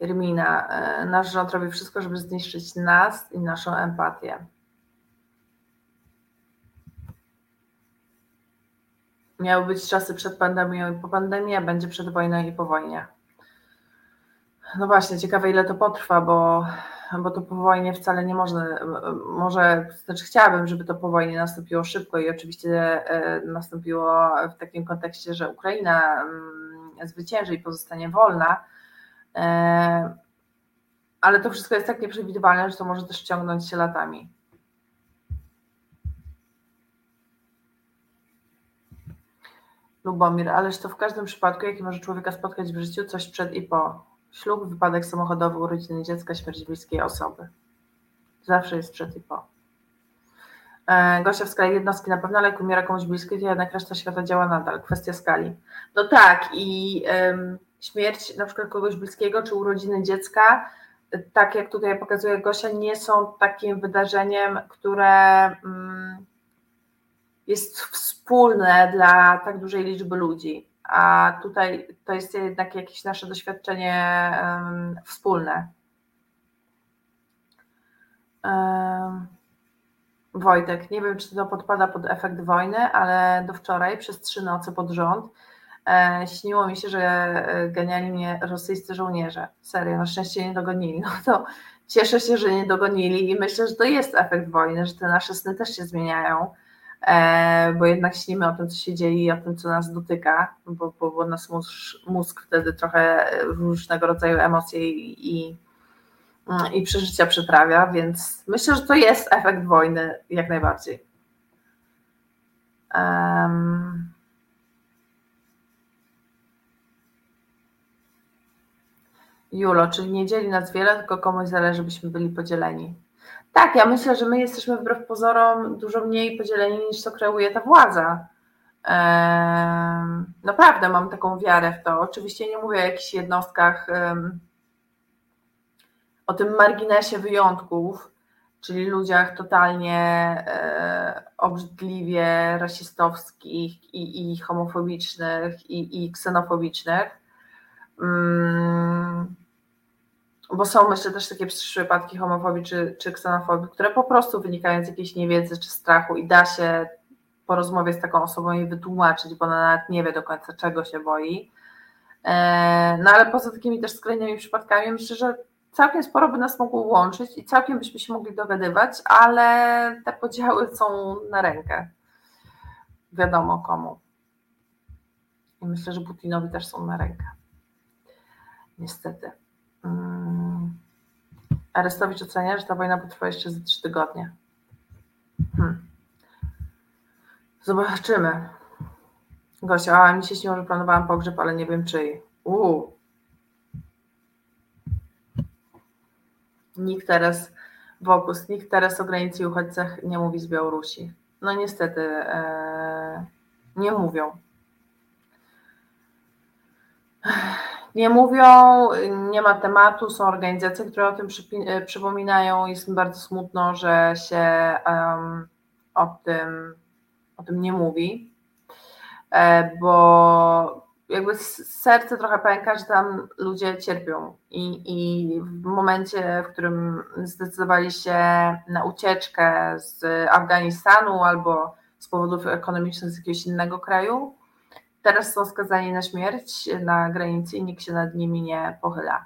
Irmina, nasz rząd robi wszystko, żeby zniszczyć nas i naszą empatię. Miały być czasy przed pandemią i po pandemii, a będzie przed wojną i po wojnie. No właśnie, ciekawe ile to potrwa, bo, bo to po wojnie wcale nie można, może, znaczy chciałabym, żeby to po wojnie nastąpiło szybko i oczywiście e, nastąpiło w takim kontekście, że Ukraina mm, zwycięży i pozostanie wolna, e, ale to wszystko jest tak nieprzewidywalne, że to może też ciągnąć się latami. Lubomir, ależ to w każdym przypadku, jaki może człowieka spotkać w życiu, coś przed i po. Ślub, wypadek samochodowy, urodziny dziecka, śmierć bliskiej osoby. Zawsze jest przed i po. E, Gosia w skali jednostki na pewno, ale jak umiera komuś bliski, to jednak reszta świata działa nadal. Kwestia skali. No tak i śmierć na przykład kogoś bliskiego, czy urodziny dziecka, tak jak tutaj pokazuje Gosia, nie są takim wydarzeniem, które um, jest wspólne dla tak dużej liczby ludzi. A tutaj to jest jednak jakieś nasze doświadczenie wspólne. Wojtek, nie wiem, czy to podpada pod efekt wojny, ale do wczoraj przez trzy noce pod rząd e, śniło mi się, że e, ganiali mnie rosyjscy żołnierze. Serio, na szczęście nie dogonili. No to cieszę się, że nie dogonili i myślę, że to jest efekt wojny, że te nasze sny też się zmieniają bo jednak śnimy o tym, co się dzieje i o tym, co nas dotyka, bo, bo, bo nas mózg, mózg wtedy trochę różnego rodzaju emocje i, i, i przeżycia przyprawia, więc myślę, że to jest efekt wojny jak najbardziej. Um, Julo, czyli nie dzieli nas wiele, tylko komuś zależy, byśmy byli podzieleni. Tak, ja myślę, że my jesteśmy wbrew pozorom dużo mniej podzieleni niż to kreuje ta władza. Naprawdę mam taką wiarę w to. Oczywiście nie mówię o jakichś jednostkach, o tym marginesie wyjątków, czyli ludziach totalnie e, obrzydliwie rasistowskich i, i homofobicznych i, i ksenofobicznych. Mm, bo są myślę też takie przypadki homofobii czy, czy ksenofobii, które po prostu wynikają z jakiejś niewiedzy czy strachu i da się po rozmowie z taką osobą jej wytłumaczyć, bo ona nawet nie wie do końca czego się boi. E, no ale poza takimi też skrajnymi przypadkami myślę, że całkiem sporo by nas mogło łączyć i całkiem byśmy się mogli dogadywać, ale te podziały są na rękę. Wiadomo komu. I myślę, że Putinowi też są na rękę. Niestety. Hmm. Arestowicz ocenia, że ta wojna potrwa jeszcze za trzy tygodnie. Hmm. Zobaczymy. Gosia, a mi się śniło, że planowałam pogrzeb, ale nie wiem czyj. Uuu. Nikt teraz wokół, nikt teraz o granicy i uchodźcach nie mówi z Białorusi. No niestety ee, nie mówią. Nie mówią, nie ma tematu, są organizacje, które o tym e, przypominają. Jest mi bardzo smutno, że się um, o, tym, o tym nie mówi, e, bo jakby serce trochę pęka, że tam ludzie cierpią i, i w momencie, w którym zdecydowali się na ucieczkę z Afganistanu albo z powodów ekonomicznych z jakiegoś innego kraju, Teraz są skazani na śmierć na granicy i nikt się nad nimi nie pochyla.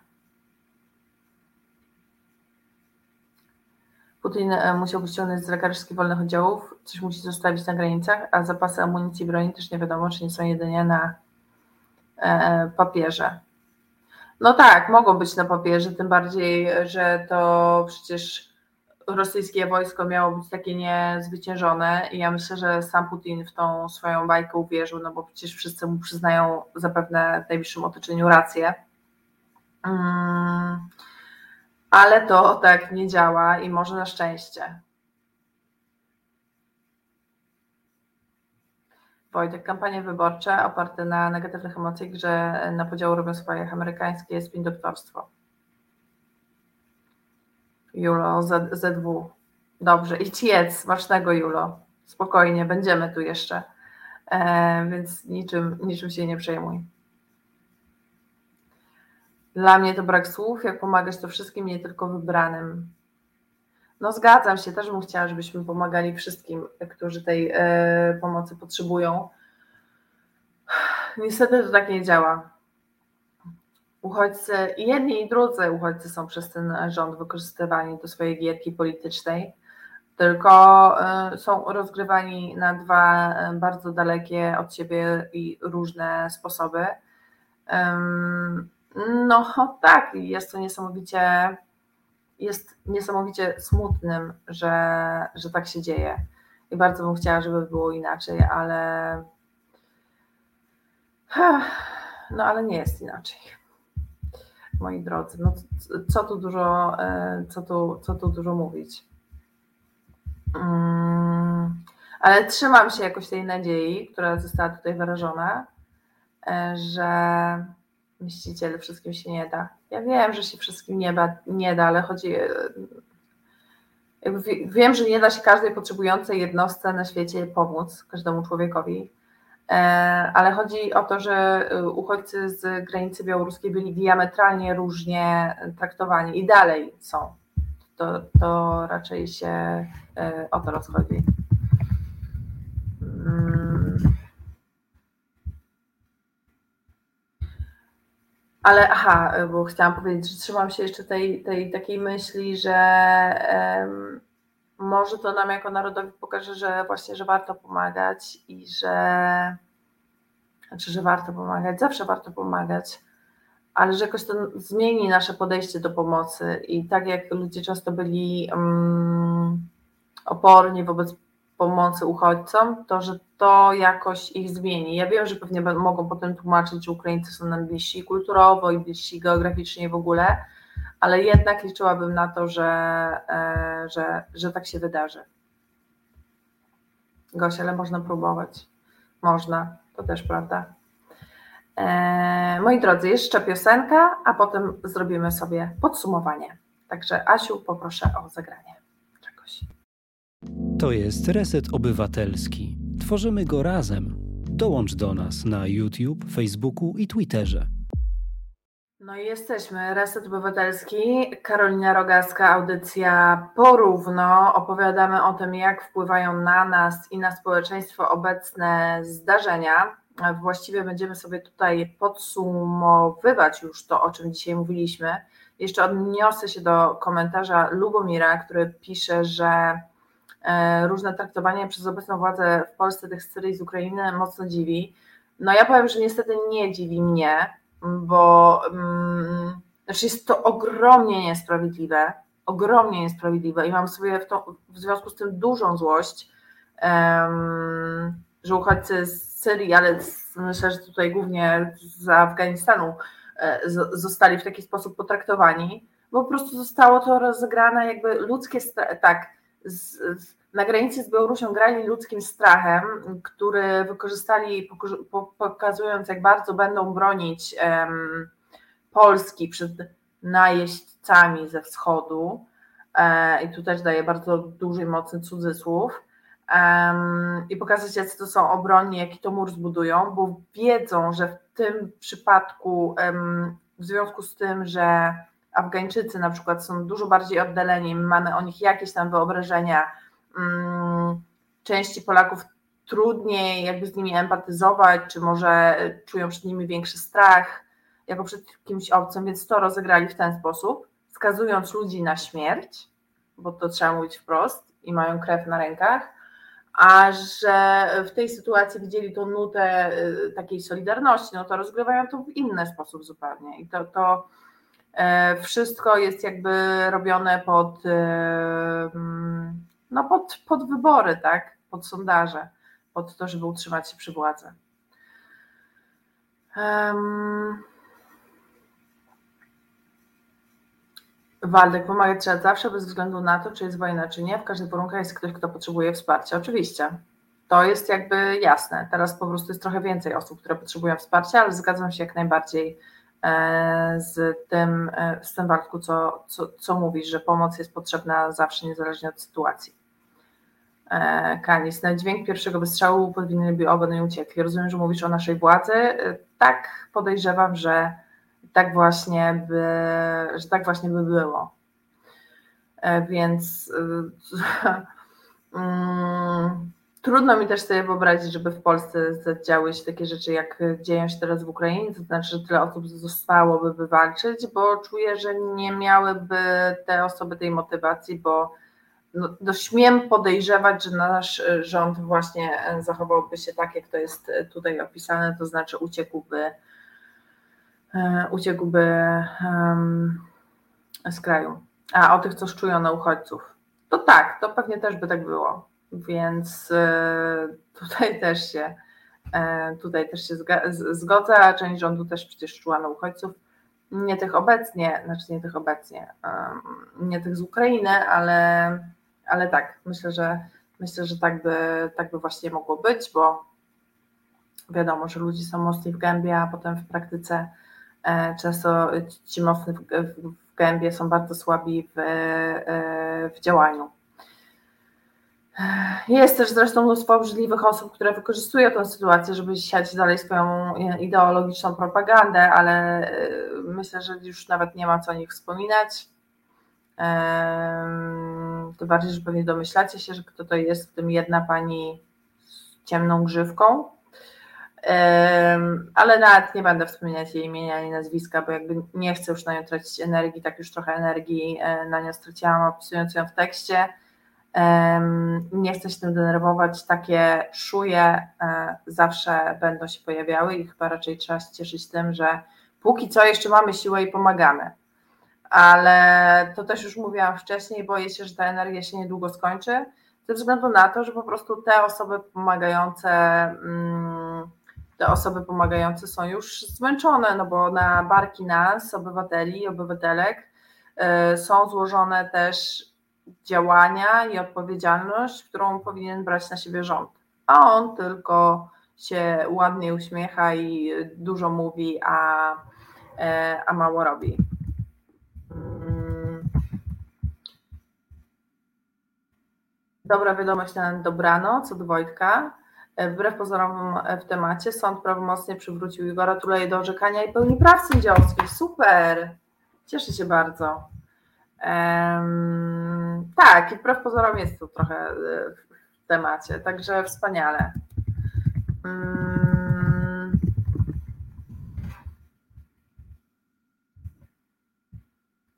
Putin e, musiał ściągnąć z lekarskich wolnych oddziałów, coś musi zostawić na granicach, a zapasy amunicji i broni też nie wiadomo, czy nie są jedynie na e, papierze. No tak, mogą być na papierze, tym bardziej, że to przecież rosyjskie wojsko miało być takie niezwyciężone i ja myślę, że sam Putin w tą swoją bajkę uwierzył, no bo przecież wszyscy mu przyznają zapewne w najbliższym otoczeniu rację. Mm, ale to tak nie działa i może na szczęście. Wojtek, kampanie wyborcze oparte na negatywnych emocjach, że na podział robią swoje amerykańskie spin doktorstwo. Julo Z, ZW. Dobrze, idź jedz, smacznego Julo. Spokojnie, będziemy tu jeszcze. E, więc niczym, niczym się nie przejmuj. Dla mnie to brak słów, jak pomagać to wszystkim, nie tylko wybranym. No zgadzam się, też bym chciała, żebyśmy pomagali wszystkim, którzy tej e, pomocy potrzebują. Niestety to tak nie działa. Uchodźcy, jedni i drudzy uchodźcy są przez ten rząd wykorzystywani do swojej gierki politycznej, tylko y, są rozgrywani na dwa y, bardzo dalekie od siebie i różne sposoby. No tak, jest to niesamowicie, jest niesamowicie smutnym, że, że tak się dzieje. I bardzo bym chciała, żeby było inaczej, ale no ale nie jest inaczej. Moi drodzy, no co tu dużo, e, co tu, co tu dużo mówić. Mm, ale trzymam się jakoś tej nadziei, która została tutaj wyrażona, e, że myśliciele wszystkim się nie da. Ja wiem, że się wszystkim nie da, nie da ale chodzi. E, wiem, że nie da się każdej potrzebującej jednostce na świecie pomóc, każdemu człowiekowi, ale chodzi o to, że uchodźcy z granicy białoruskiej byli diametralnie różnie traktowani i dalej są. To, to raczej się o to rozchodzi. Mm. Ale aha, bo chciałam powiedzieć, że trzymam się jeszcze tej, tej takiej myśli, że um, może to nam jako narodowi pokaże, że właśnie, że warto pomagać i że znaczy, że warto pomagać, zawsze warto pomagać, ale że jakoś to zmieni nasze podejście do pomocy i tak jak ludzie często byli um, oporni wobec pomocy uchodźcom, to że to jakoś ich zmieni. Ja wiem, że pewnie mogą potem tłumaczyć, że Ukraińcy są nam bliżsi kulturowo i bliżsi geograficznie w ogóle, ale jednak liczyłabym na to, że, e, że, że tak się wydarzy. Gosia, ale można próbować. Można, to też prawda. E, moi drodzy, jeszcze piosenka, a potem zrobimy sobie podsumowanie. Także Asiu, poproszę o zagranie czegoś. To jest Reset Obywatelski. Tworzymy go razem. Dołącz do nas na YouTube, Facebooku i Twitterze. No i jesteśmy. Reset Obywatelski, Karolina Rogaska, audycja porówno. Opowiadamy o tym, jak wpływają na nas i na społeczeństwo obecne zdarzenia. Właściwie będziemy sobie tutaj podsumowywać już to, o czym dzisiaj mówiliśmy. Jeszcze odniosę się do komentarza Lubomira, który pisze, że E, różne traktowanie przez obecną władzę w Polsce tych Syrii z Ukrainy mocno dziwi. No ja powiem, że niestety nie dziwi mnie, bo um, znaczy jest to ogromnie niesprawiedliwe, ogromnie niesprawiedliwe i mam sobie w, to, w związku z tym dużą złość, um, że uchodźcy z Syrii, ale myślę, że tutaj głównie z Afganistanu e, zostali w taki sposób potraktowani, bo po prostu zostało to rozegrane jakby ludzkie, tak, z, na granicy z Białorusią grali ludzkim strachem, który wykorzystali, pokazując, jak bardzo będą bronić Polski przed najeźdźcami ze wschodu. E, I tu też daje bardzo duży i mocny cudzysłów. Um, I pokazać, jacy to są obronni, jaki to mur zbudują, bo wiedzą, że w tym przypadku, um, w związku z tym, że Afgańczycy na przykład są dużo bardziej oddaleni, mamy o nich jakieś tam wyobrażenia. Mm, części Polaków trudniej jakby z nimi empatyzować, czy może czują przed nimi większy strach, jako przed kimś obcym, więc to rozegrali w ten sposób, skazując ludzi na śmierć, bo to trzeba mówić wprost i mają krew na rękach, a że w tej sytuacji widzieli tą nutę y, takiej solidarności, no to rozgrywają to w inny sposób zupełnie. I to, to wszystko jest jakby robione pod, e, no pod, pod wybory, tak? Pod sondaże, pod to, żeby utrzymać się przy władzy. Um, Waldek, pomagać trzeba zawsze, bez względu na to, czy jest wojna, czy nie. W każdych warunkach jest ktoś, kto potrzebuje wsparcia. Oczywiście. To jest jakby jasne. Teraz po prostu jest trochę więcej osób, które potrzebują wsparcia, ale zgadzam się jak najbardziej E, z tym, e, z tym Bartku, co, co, co mówisz, że pomoc jest potrzebna zawsze, niezależnie od sytuacji. E, Kanis, na dźwięk pierwszego wystrzału powinny oboje uciekli. Rozumiem, że mówisz o naszej władzy. Tak podejrzewam, że tak właśnie by, że tak właśnie by było. Więc mm, trudno mi też sobie wyobrazić, żeby w Polsce zadziały się takie rzeczy, jak dzieją się teraz w Ukrainie, to znaczy, że tyle osób zostałoby wywalczyć, bo czuję, że nie miałyby te osoby tej motywacji, bo no, no śmiem podejrzewać, że nasz rząd właśnie zachowałby się tak, jak to jest tutaj opisane, to znaczy uciekłby, e, uciekłby um, z kraju. A o tych, co szczują na uchodźców, to tak, to pewnie też by tak było więc e, tutaj też się e, tutaj też się zgodzę, a część rządu też przecież czuła na uchodźców, nie tych obecnie, znaczy nie tych obecnie, nie tych z Ukrainy, ale, ale tak, myślę, że myślę, że tak by, tak by właśnie mogło być, bo wiadomo, że ludzie są mocni w gębie, a potem w praktyce e, często ci mocni w gębie są bardzo słabi w, w działaniu. Jest też zresztą mnóstwo obrzydliwych osób, które wykorzystują tę sytuację, żeby siać dalej swoją ideologiczną propagandę, ale y, myślę, że już nawet nie ma co o nich wspominać. Tym bardziej, że pewnie domyślacie się, że kto to jest, w tym jedna pani z ciemną grzywką. Ale nawet nie będę wspominać jej imienia ani nazwiska, bo jakby nie chcę już na nią tracić energii, tak już trochę energii e, na nią straciłam opisując ją w tekście nie chcę się tym denerwować, takie szuje e, zawsze będą się pojawiały i chyba raczej trzeba się cieszyć tym, że póki co jeszcze mamy siłę i pomagamy. Ale to też już mówiłam wcześniej, boję się, że ta energia się niedługo skończy, ze względu na to, że po prostu te osoby pomagające, mm, te osoby pomagające są już zmęczone, no bo na barki nas, obywateli, obywatelek, e, są złożone też działania i odpowiedzialność, którą powinien brać na siebie rząd. A on tylko się ładnie uśmiecha i dużo mówi, a, e, a mało robi. Mm. Dobra wiadomość na dobranoc od Wojtka. E, wbrew pozorom w temacie, sąd prawomocnie przywrócił jego gratuluję do orzekania i pełni praw sędziowskich. Super! Cieszę się bardzo. Tak, i wbrew pozorom jest tu trochę e, w temacie, także wspaniale. Um,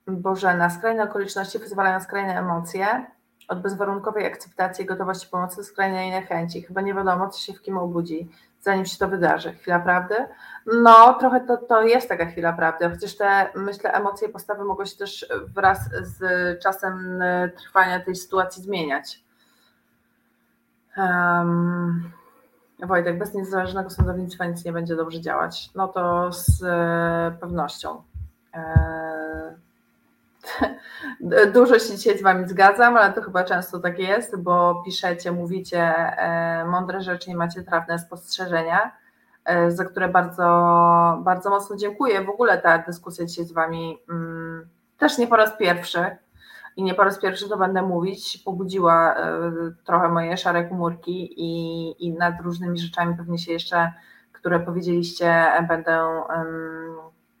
Bożena, skrajne okoliczności wyzwalają skrajne emocje, od bezwarunkowej akceptacji i gotowości pomocy do skrajnej niechęci. Chyba nie wiadomo, co się w kim obudzi zanim się to wydarzy. Chwila prawdy? No, trochę to, to jest taka chwila prawdy, chociaż te, myślę, emocje i postawy mogą się też wraz z czasem e, trwania tej sytuacji zmieniać. Um, Wojtek, bez niezależnego sądownictwa nic nie będzie dobrze działać. No to z e, pewnością. E, Dużo się dzisiaj z Wami zgadzam, ale to chyba często tak jest, bo piszecie, mówicie e, mądre rzeczy i macie trafne spostrzeżenia, e, za które bardzo, bardzo mocno dziękuję. W ogóle ta dyskusja dzisiaj z Wami mm, też nie po raz pierwszy i nie po raz pierwszy to będę mówić, pobudziła e, trochę moje szare komórki i, i nad różnymi rzeczami pewnie się jeszcze, które powiedzieliście, będę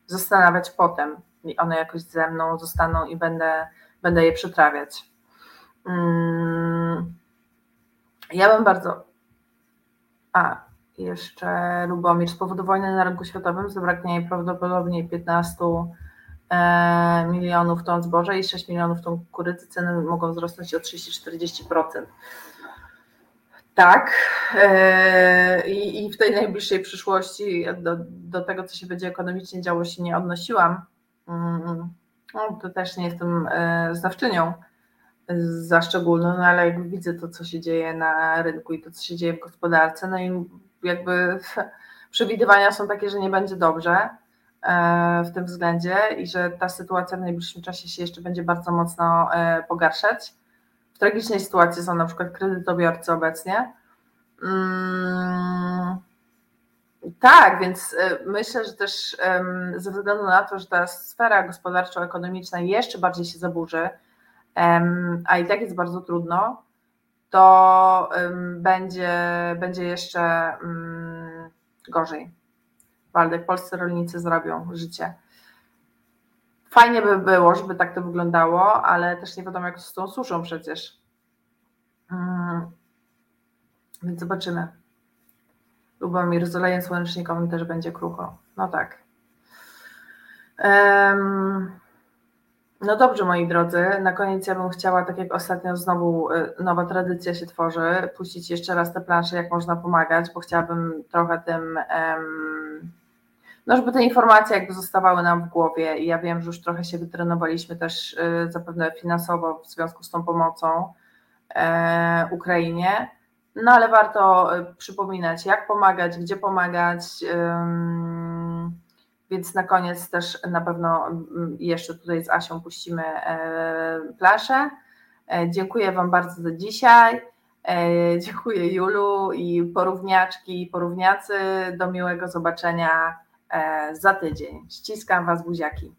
zastanawiać potem i one jakoś ze mną zostaną i będę, będę je przetrawiać. Mm. Ja bym bardzo. A, jeszcze Lubomir. Z powodu wojny na rynku światowym zabraknie prawdopodobnie 15 e, milionów ton zboża i 6 milionów ton kukurydzy. Ceny mogą wzrosnąć o 30-40%. Tak. E, I w tej najbliższej przyszłości do, do tego, co się będzie ekonomicznie działo, się nie odnosiłam no, to też nie jestem e, znawczynią za szczególną, no ale jak widzę to, co się dzieje na rynku i to, co się dzieje w gospodarce, no i jakby przewidywania są takie, że nie będzie dobrze e, w tym względzie i że ta sytuacja w najbliższym czasie się jeszcze będzie bardzo mocno e, pogarszać. W tragicznej sytuacji są na przykład kredytobiorcy obecnie. Tak, więc e, myślę, że też ze względu na to, że ta sfera gospodarczo-ekonomiczna jeszcze bardziej się zaburzy, a i tak jest bardzo trudno, to będzie, będzie jeszcze mm, gorzej. Waldek, polscy rolnicy zrobią życie. Fajnie by było, żeby tak to wyglądało, ale też nie wiadomo, jak z tą suszą przecież. Mm, Więc zobaczymy. Lubomir z olejem słonecznikowym też będzie krucho. No tak. Um, no dobrze, moi drodzy. Na koniec ja bym chciała, tak jak ostatnio znowu y, nowa tradycja się tworzy, puścić jeszcze raz te plansze, jak można pomagać, bo chciałabym trochę tym, um, no żeby te informacje jakby zostawały nam w głowie i ja wiem, że już trochę się wytrenowaliśmy też y, zapewne finansowo w związku z tą pomocą e, Ukrainie, no ale warto y, przypominać, jak pomagać, gdzie pomagać. Więc na koniec też na pewno mm, jeszcze tutaj z Asią puścimy e, plaszę. E, dziękuję Wam bardzo za dzisiaj. E, dziękuję Julu i porówniaczki i porówniacy. Do miłego zobaczenia za tydzień. Ściskam Was buziaki.